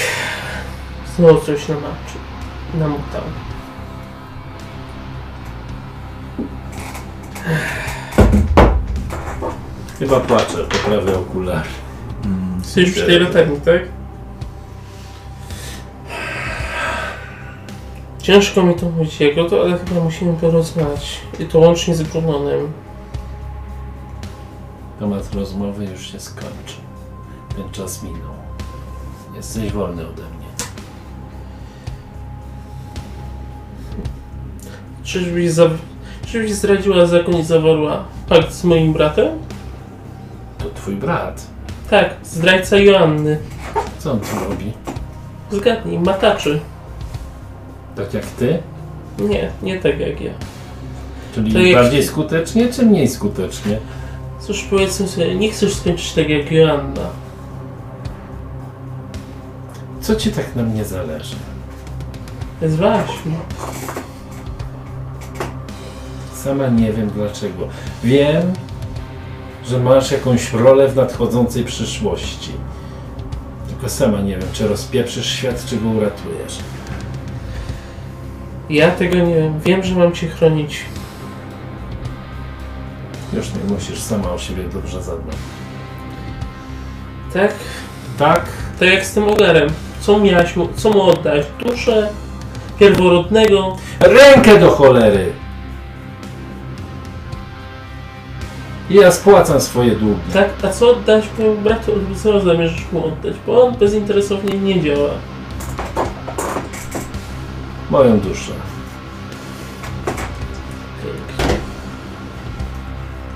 Znowu coś namaczył. Namutał. Chyba płaczę, poprawię okulary. Mm, Jesteś tej latarni, tak? Ciężko mi to mówić jego, to, ale chyba musimy porozmawiać. I to łącznie z Brunonem. Temat rozmowy już się skończył. Ten czas minął. Jesteś wolny ode mnie. Czyżbyś, za... Czyżbyś zdradziła zakon i zawarła pakt z moim bratem? To twój brat. Tak, zdrajca Joanny. Co on tu robi? Zgadnij, mataczy. Tak jak ty? Nie, nie tak jak ja. Czyli To jak- bardziej skutecznie, czy mniej skutecznie? Cóż, powiedzmy sobie, nie chcesz skończyć tak jak Joanna. Co ci tak na mnie zależy? Mnie. Sama nie wiem dlaczego. Wiem, że masz jakąś rolę w nadchodzącej przyszłości. Tylko sama nie wiem, czy rozpieprzysz świat, czy go uratujesz. Ja tego nie wiem. Wiem, że mam cię chronić. Już nie musisz sama o siebie dobrze zadbać. Tak? Tak? Tak jak z tym ogarem. Co miałaś mu, co mu oddać? Duszę pierworodnego. Rękę do cholery! I ja spłacam swoje długi. Tak? A co oddać mojemu bratu? Co zamierzasz mu oddać? Bo on bezinteresownie nie działa. Moją duszę.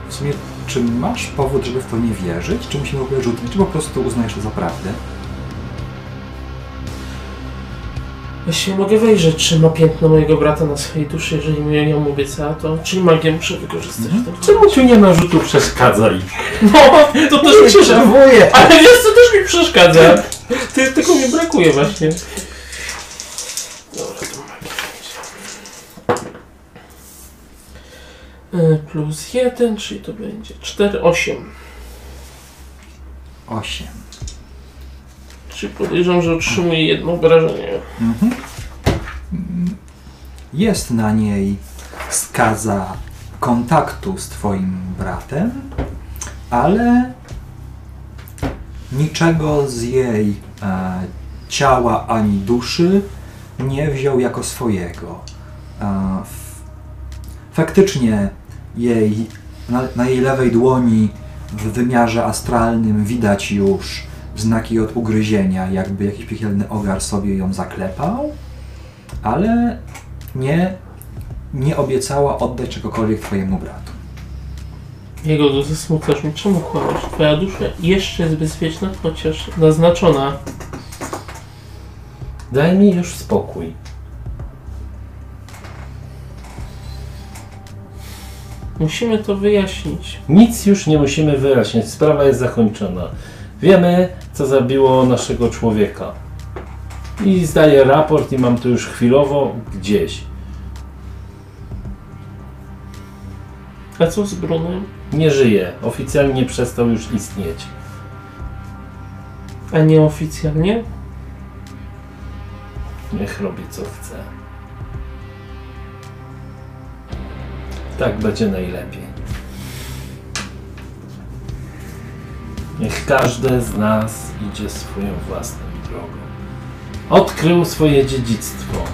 W sumie czy masz powód, żeby w to nie wierzyć? Czy musimy w ogóle rzucić, czy po prostu uznajesz to za prawdę? Jeśli mogę wejrzeć, czy ma piętno mojego brata na swojej duszy, jeżeli mi ją obiecała, to czyli magię muszę wykorzystać. Mhm. Czemu ci nie ma rzutu przeszkadzaj? No, to też mi przeszkadza. Ale wiesz co, też mi przeszkadza. Ty, tylko mi brakuje właśnie. Dobra, to magia będzie. Y, Plus jeden, czyli to będzie 4, 8. Osiem. Czyli podejrzewam, że otrzymuję jedno obrażenie. Mhm. Jest na niej skaza kontaktu z twoim bratem, ale niczego z jej e, ciała ani duszy nie wziął jako swojego. E, faktycznie jej, na, na jej lewej dłoni w wymiarze astralnym widać już znaki od ugryzienia, jakby jakiś piekielny ogar sobie ją zaklepał, ale nie, nie obiecała oddać czegokolwiek twojemu bratu. Jego zasmucasz mi. Czemu kłamiesz? Twoja dusza jeszcze jest bezpieczna, chociaż naznaczona. Daj mi już spokój. Musimy to wyjaśnić. Nic już nie musimy wyjaśniać, sprawa jest zakończona. Wiemy, co zabiło naszego człowieka. I zdaję raport i mam to już chwilowo gdzieś. A co z Brunem? Nie żyje, oficjalnie przestał już istnieć. A nieoficjalnie? Niech robi co chce. Tak będzie najlepiej. Niech każdy z nas idzie swoją własną drogą. Odkrył swoje dziedzictwo.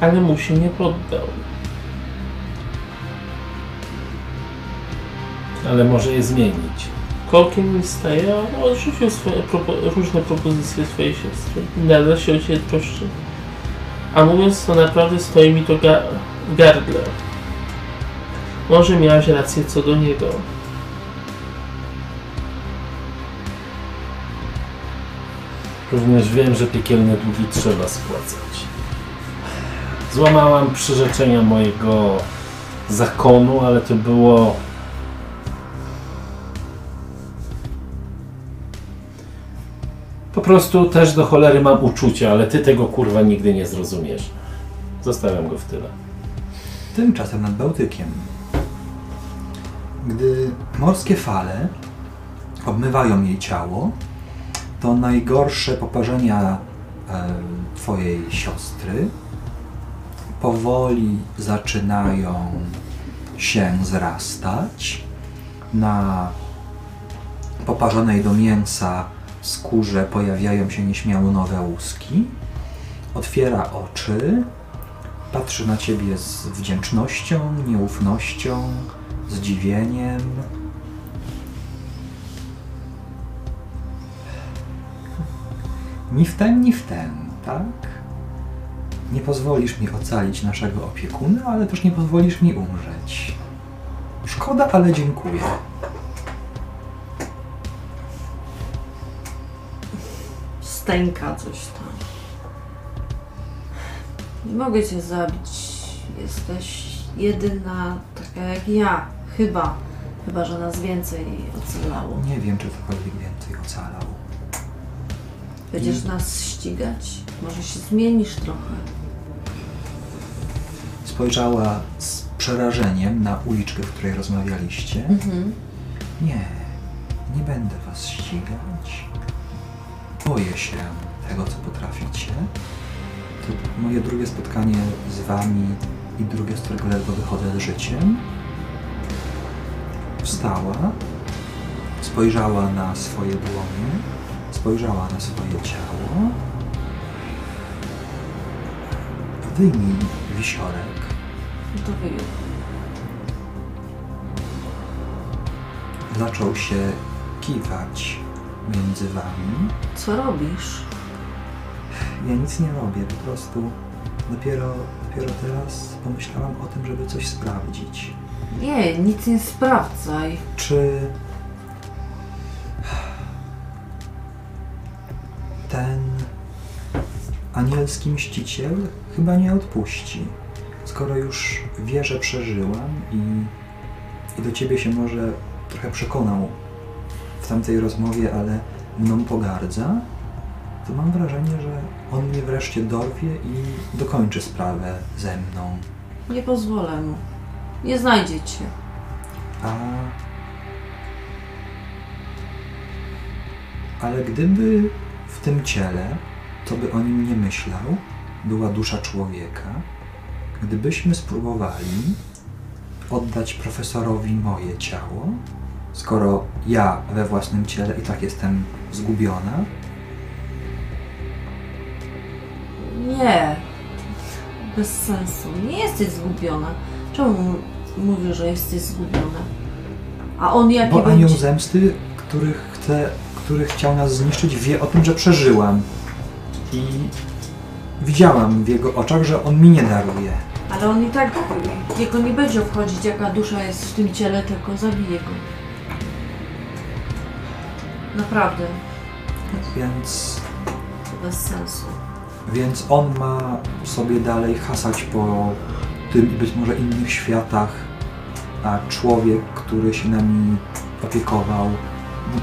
Ale mu się nie poddał. Ale może je zmienić. Kolkiem staje, odrzucił swoje propo- różne propozycje swojej siostry. Nadal się o ciebie troszczy. A mówiąc to naprawdę stoi mi to ga- w gardle. Może miałaś rację co do niego. Również wiem, że piekielne długi trzeba spłacać. Złamałam przyrzeczenia mojego zakonu, ale to było. Po prostu też do cholery mam uczucia, ale ty tego kurwa nigdy nie zrozumiesz. Zostawiam go w tyle. Tymczasem nad Bałtykiem, gdy morskie fale obmywają jej ciało, to najgorsze poparzenia e, twojej siostry powoli zaczynają się zrastać. Na poparzonej do mięsa skórze pojawiają się nieśmiało nowe łuski. Otwiera oczy, patrzy na ciebie z wdzięcznością, nieufnością, zdziwieniem. Ni w ten, ni w ten, tak? Nie pozwolisz mi ocalić naszego opiekuna, ale też nie pozwolisz mi umrzeć. Szkoda, ale dziękuję. Stęka coś tam. Nie mogę cię zabić. Jesteś jedyna taka jak ja. Chyba. Chyba, że nas więcej ocalało. Nie wiem, czy cokolwiek więcej ocalał. Będziesz nas ścigać? Może się zmienisz trochę. Spojrzała z przerażeniem na uliczkę, w której rozmawialiście. Mhm. Nie, nie będę was ścigać. Boję się tego, co potraficie. To moje drugie spotkanie z wami i drugie, z którego ledwo wychodzę z życiem. Wstała, spojrzała na swoje dłonie, spojrzała na swoje ciało. Wyjmij wisiorek. To wyjął. Zaczął się kiwać między wami. Co robisz? Ja nic nie robię, po prostu Dopiero, dopiero teraz pomyślałam o tym, żeby coś sprawdzić. Nie, nic nie sprawdzaj. Czy ten anielski mściciel chyba nie odpuści, skoro już wie, że przeżyłam i, i do ciebie się może trochę przekonał w tamtej rozmowie, ale mną pogardza, to mam wrażenie, że on mnie wreszcie dorwie i dokończy sprawę ze mną. Nie pozwolę mu. Nie znajdzie cię. A... Ale gdyby w tym ciele, to by o nim nie myślał, była dusza człowieka, gdybyśmy spróbowali oddać profesorowi moje ciało, skoro ja we własnym ciele i tak jestem zgubiona, Nie. Bez sensu. Nie jesteś zgubiona. Czemu mówisz, że jesteś zgubiona? A on jaki bo anioł będzie... zemsty, który, chce, który chciał nas zniszczyć, wie o tym, że przeżyłam. I widziałam w jego oczach, że on mi nie daruje. Ale on i tak jego nie będzie obchodzić, jaka dusza jest w tym ciele, tylko zabije go. Naprawdę. Więc, To bez sensu. więc on ma sobie dalej hasać po tym i być może innych światach, a człowiek, który się nami opiekował,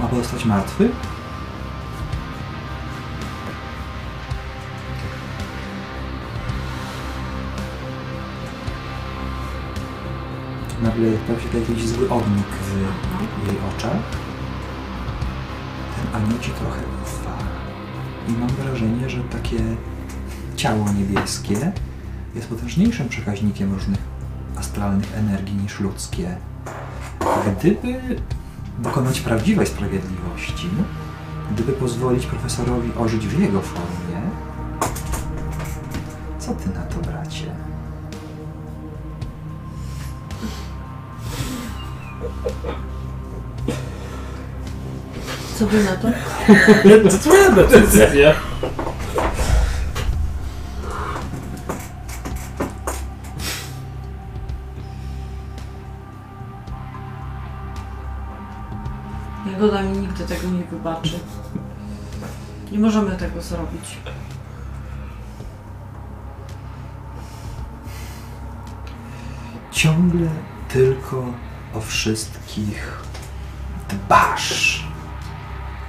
ma pozostać martwy? Nagle pojawił się jakiś zły ognik w jej oczach. Ten anioł ci trochę ufa. I mam wrażenie, że takie ciało niebieskie jest potężniejszym przekaźnikiem różnych astralnych energii niż ludzkie. Gdyby dokonać prawdziwej sprawiedliwości, gdyby pozwolić profesorowi ożyć w jego formie, co ty na to, bracie? Co by na to? To twoja decyzja. Jagoda mi nigdy tego nie wybaczy. Nie możemy tego zrobić. Ciągle tylko o wszystkich dbasz.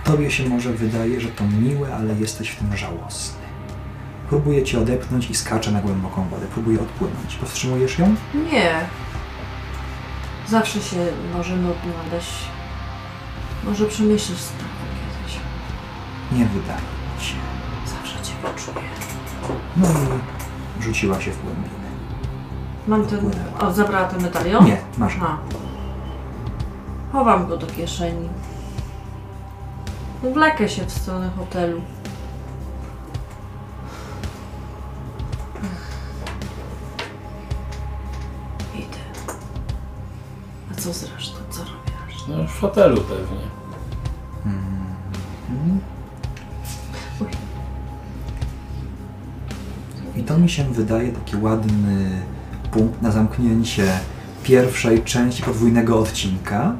Tobie się może wydaje, że to miłe, ale jesteś w tym żałosny. Próbuję cię odepchnąć i skaczę na głęboką wodę. Próbuję odpłynąć. Powstrzymujesz ją? Nie. Zawsze się może nudno, aleś... Może przemyślisz sprawę kiedyś. Nie wydaje mi się. Zawsze cię poczuję. No i rzuciła się w głębinę. Mam ten... O, zabrała ten medalion? Nie, masz. A. Chowam go do kieszeni. Wlekę się w stronę hotelu. Idę. A co zresztą? Co robisz? No już w hotelu pewnie. Mhm. I to mi się wydaje taki ładny punkt na zamknięcie pierwszej części podwójnego odcinka.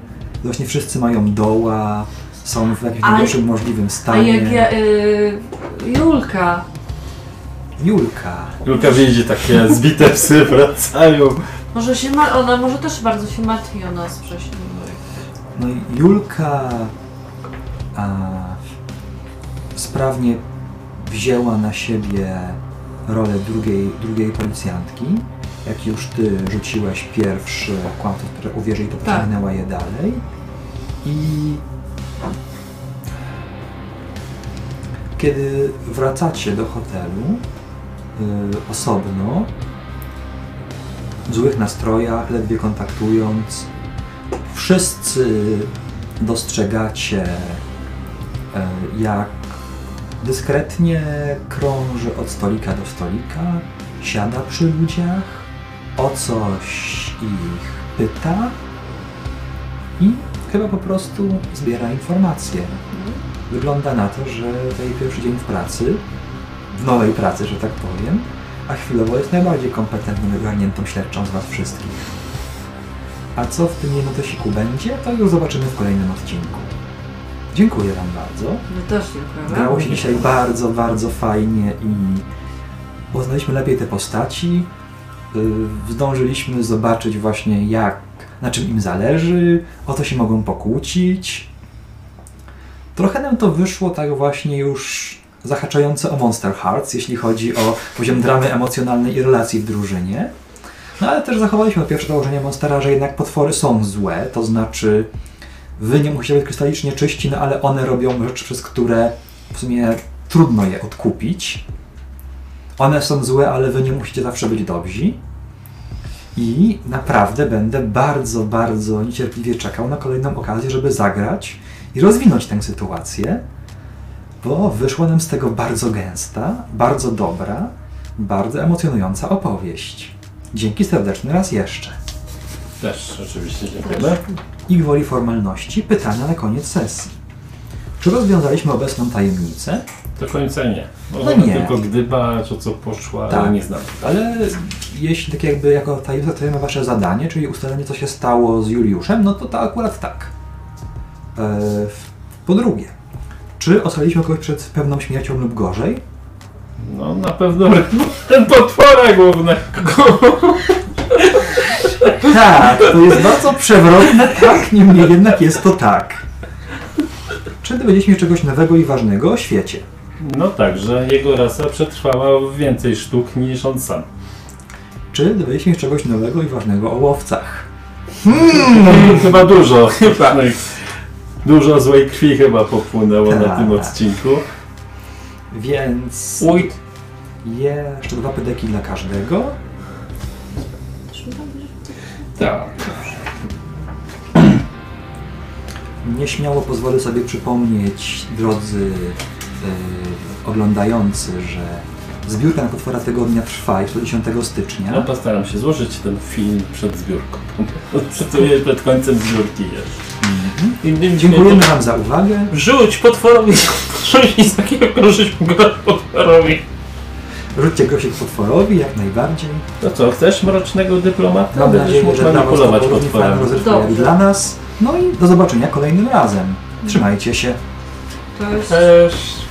Właśnie wszyscy mają doła, są w jakimś A- najgorszym możliwym A stanie. jak ja... Y, Julka. Julka. Julka widzi takie zbite psy wracają. Może się ma... Ona może też bardzo się martwi o nas wcześniej. No i Julka a, sprawnie wzięła na siebie rolę drugiej, drugiej policjantki. Jak już ty rzuciłeś pierwszy kłamstwo, które uwierzyli, to pociągnęła je dalej. I kiedy wracacie do hotelu y, osobno, w złych nastrojach, ledwie kontaktując, wszyscy dostrzegacie, e, jak dyskretnie krąży od stolika do stolika, siada przy ludziach, o coś ich pyta i chyba po prostu zbiera informacje. Wygląda na to, że jej pierwszy dzień w pracy, w nowej pracy, że tak powiem, a chwilowo jest najbardziej kompetentną i ogarniętą śledczą z Was wszystkich. A co w tym jednotosiku będzie, to już zobaczymy w kolejnym odcinku. Dziękuję Wam bardzo. My też dziękujemy. Grało się dzisiaj bardzo, bardzo fajnie i poznaliśmy lepiej te postaci. Yy, Zdążyliśmy zobaczyć właśnie jak, na czym im zależy, o co się mogą pokłócić. Trochę nam to wyszło tak właśnie już zahaczające o Monster Hearts, jeśli chodzi o poziom dramy emocjonalnej i relacji w drużynie. No ale też zachowaliśmy pierwsze założenie Monstera, że jednak potwory są złe, to znaczy wy nie musicie być krystalicznie czyści, no ale one robią rzeczy, przez które w sumie trudno je odkupić. One są złe, ale wy nie musicie zawsze być dobrzy. I naprawdę będę bardzo, bardzo niecierpliwie czekał na kolejną okazję, żeby zagrać i rozwinąć tę sytuację, bo wyszła nam z tego bardzo gęsta, bardzo dobra, bardzo emocjonująca opowieść. Dzięki serdeczny raz jeszcze. Też oczywiście dziękujemy. I gwoli formalności, pytania na koniec sesji. Czy rozwiązaliśmy obecną tajemnicę? Do końca nie. No nie. tylko gdybać o co poszła, ale Tak. nie znam. Ale jeśli tak jakby jako tajemnica traktujemy wasze zadanie, czyli ustalenie co się stało z Juliuszem, no to to akurat tak. E, po drugie, czy ocaliliśmy kogoś przed pewną śmiercią lub gorzej? No na pewno ten potwora głównego. Tak, to jest bardzo przewrotne, tak, niemniej jednak jest to tak. Czy dowiedzieliśmy się czegoś nowego i ważnego o świecie? No tak, że jego rasa przetrwała więcej sztuk niż on sam. Czy dowiedzieliśmy się czegoś nowego i ważnego o łowcach? Chyba dużo. Dużo złej krwi chyba popłynęło na Tak. tym odcinku. Więc Uj, jeszcze dwa pedeki dla każdego. Tak. Nieśmiało pozwolę sobie przypomnieć, drodzy oglądający, że zbiórka na potwora tygodnia trwa jeszcze do 10 stycznia. No postaram się złożyć ten film przed zbiórką. Przed, przed końcem zbiórki jest. Mhm. Dziękujemy Wam za uwagę. Rzuć potworowi, rzuć nic takiego, korzyść go potworowi. Rzućcie grosik potworowi jak najbardziej. To co, chcesz mrocznego dyplomata? Mam nadzieję, że manipulować Dobrze. dla nas. No i do zobaczenia kolejnym razem. Trzymajcie się. To jest... Cześć.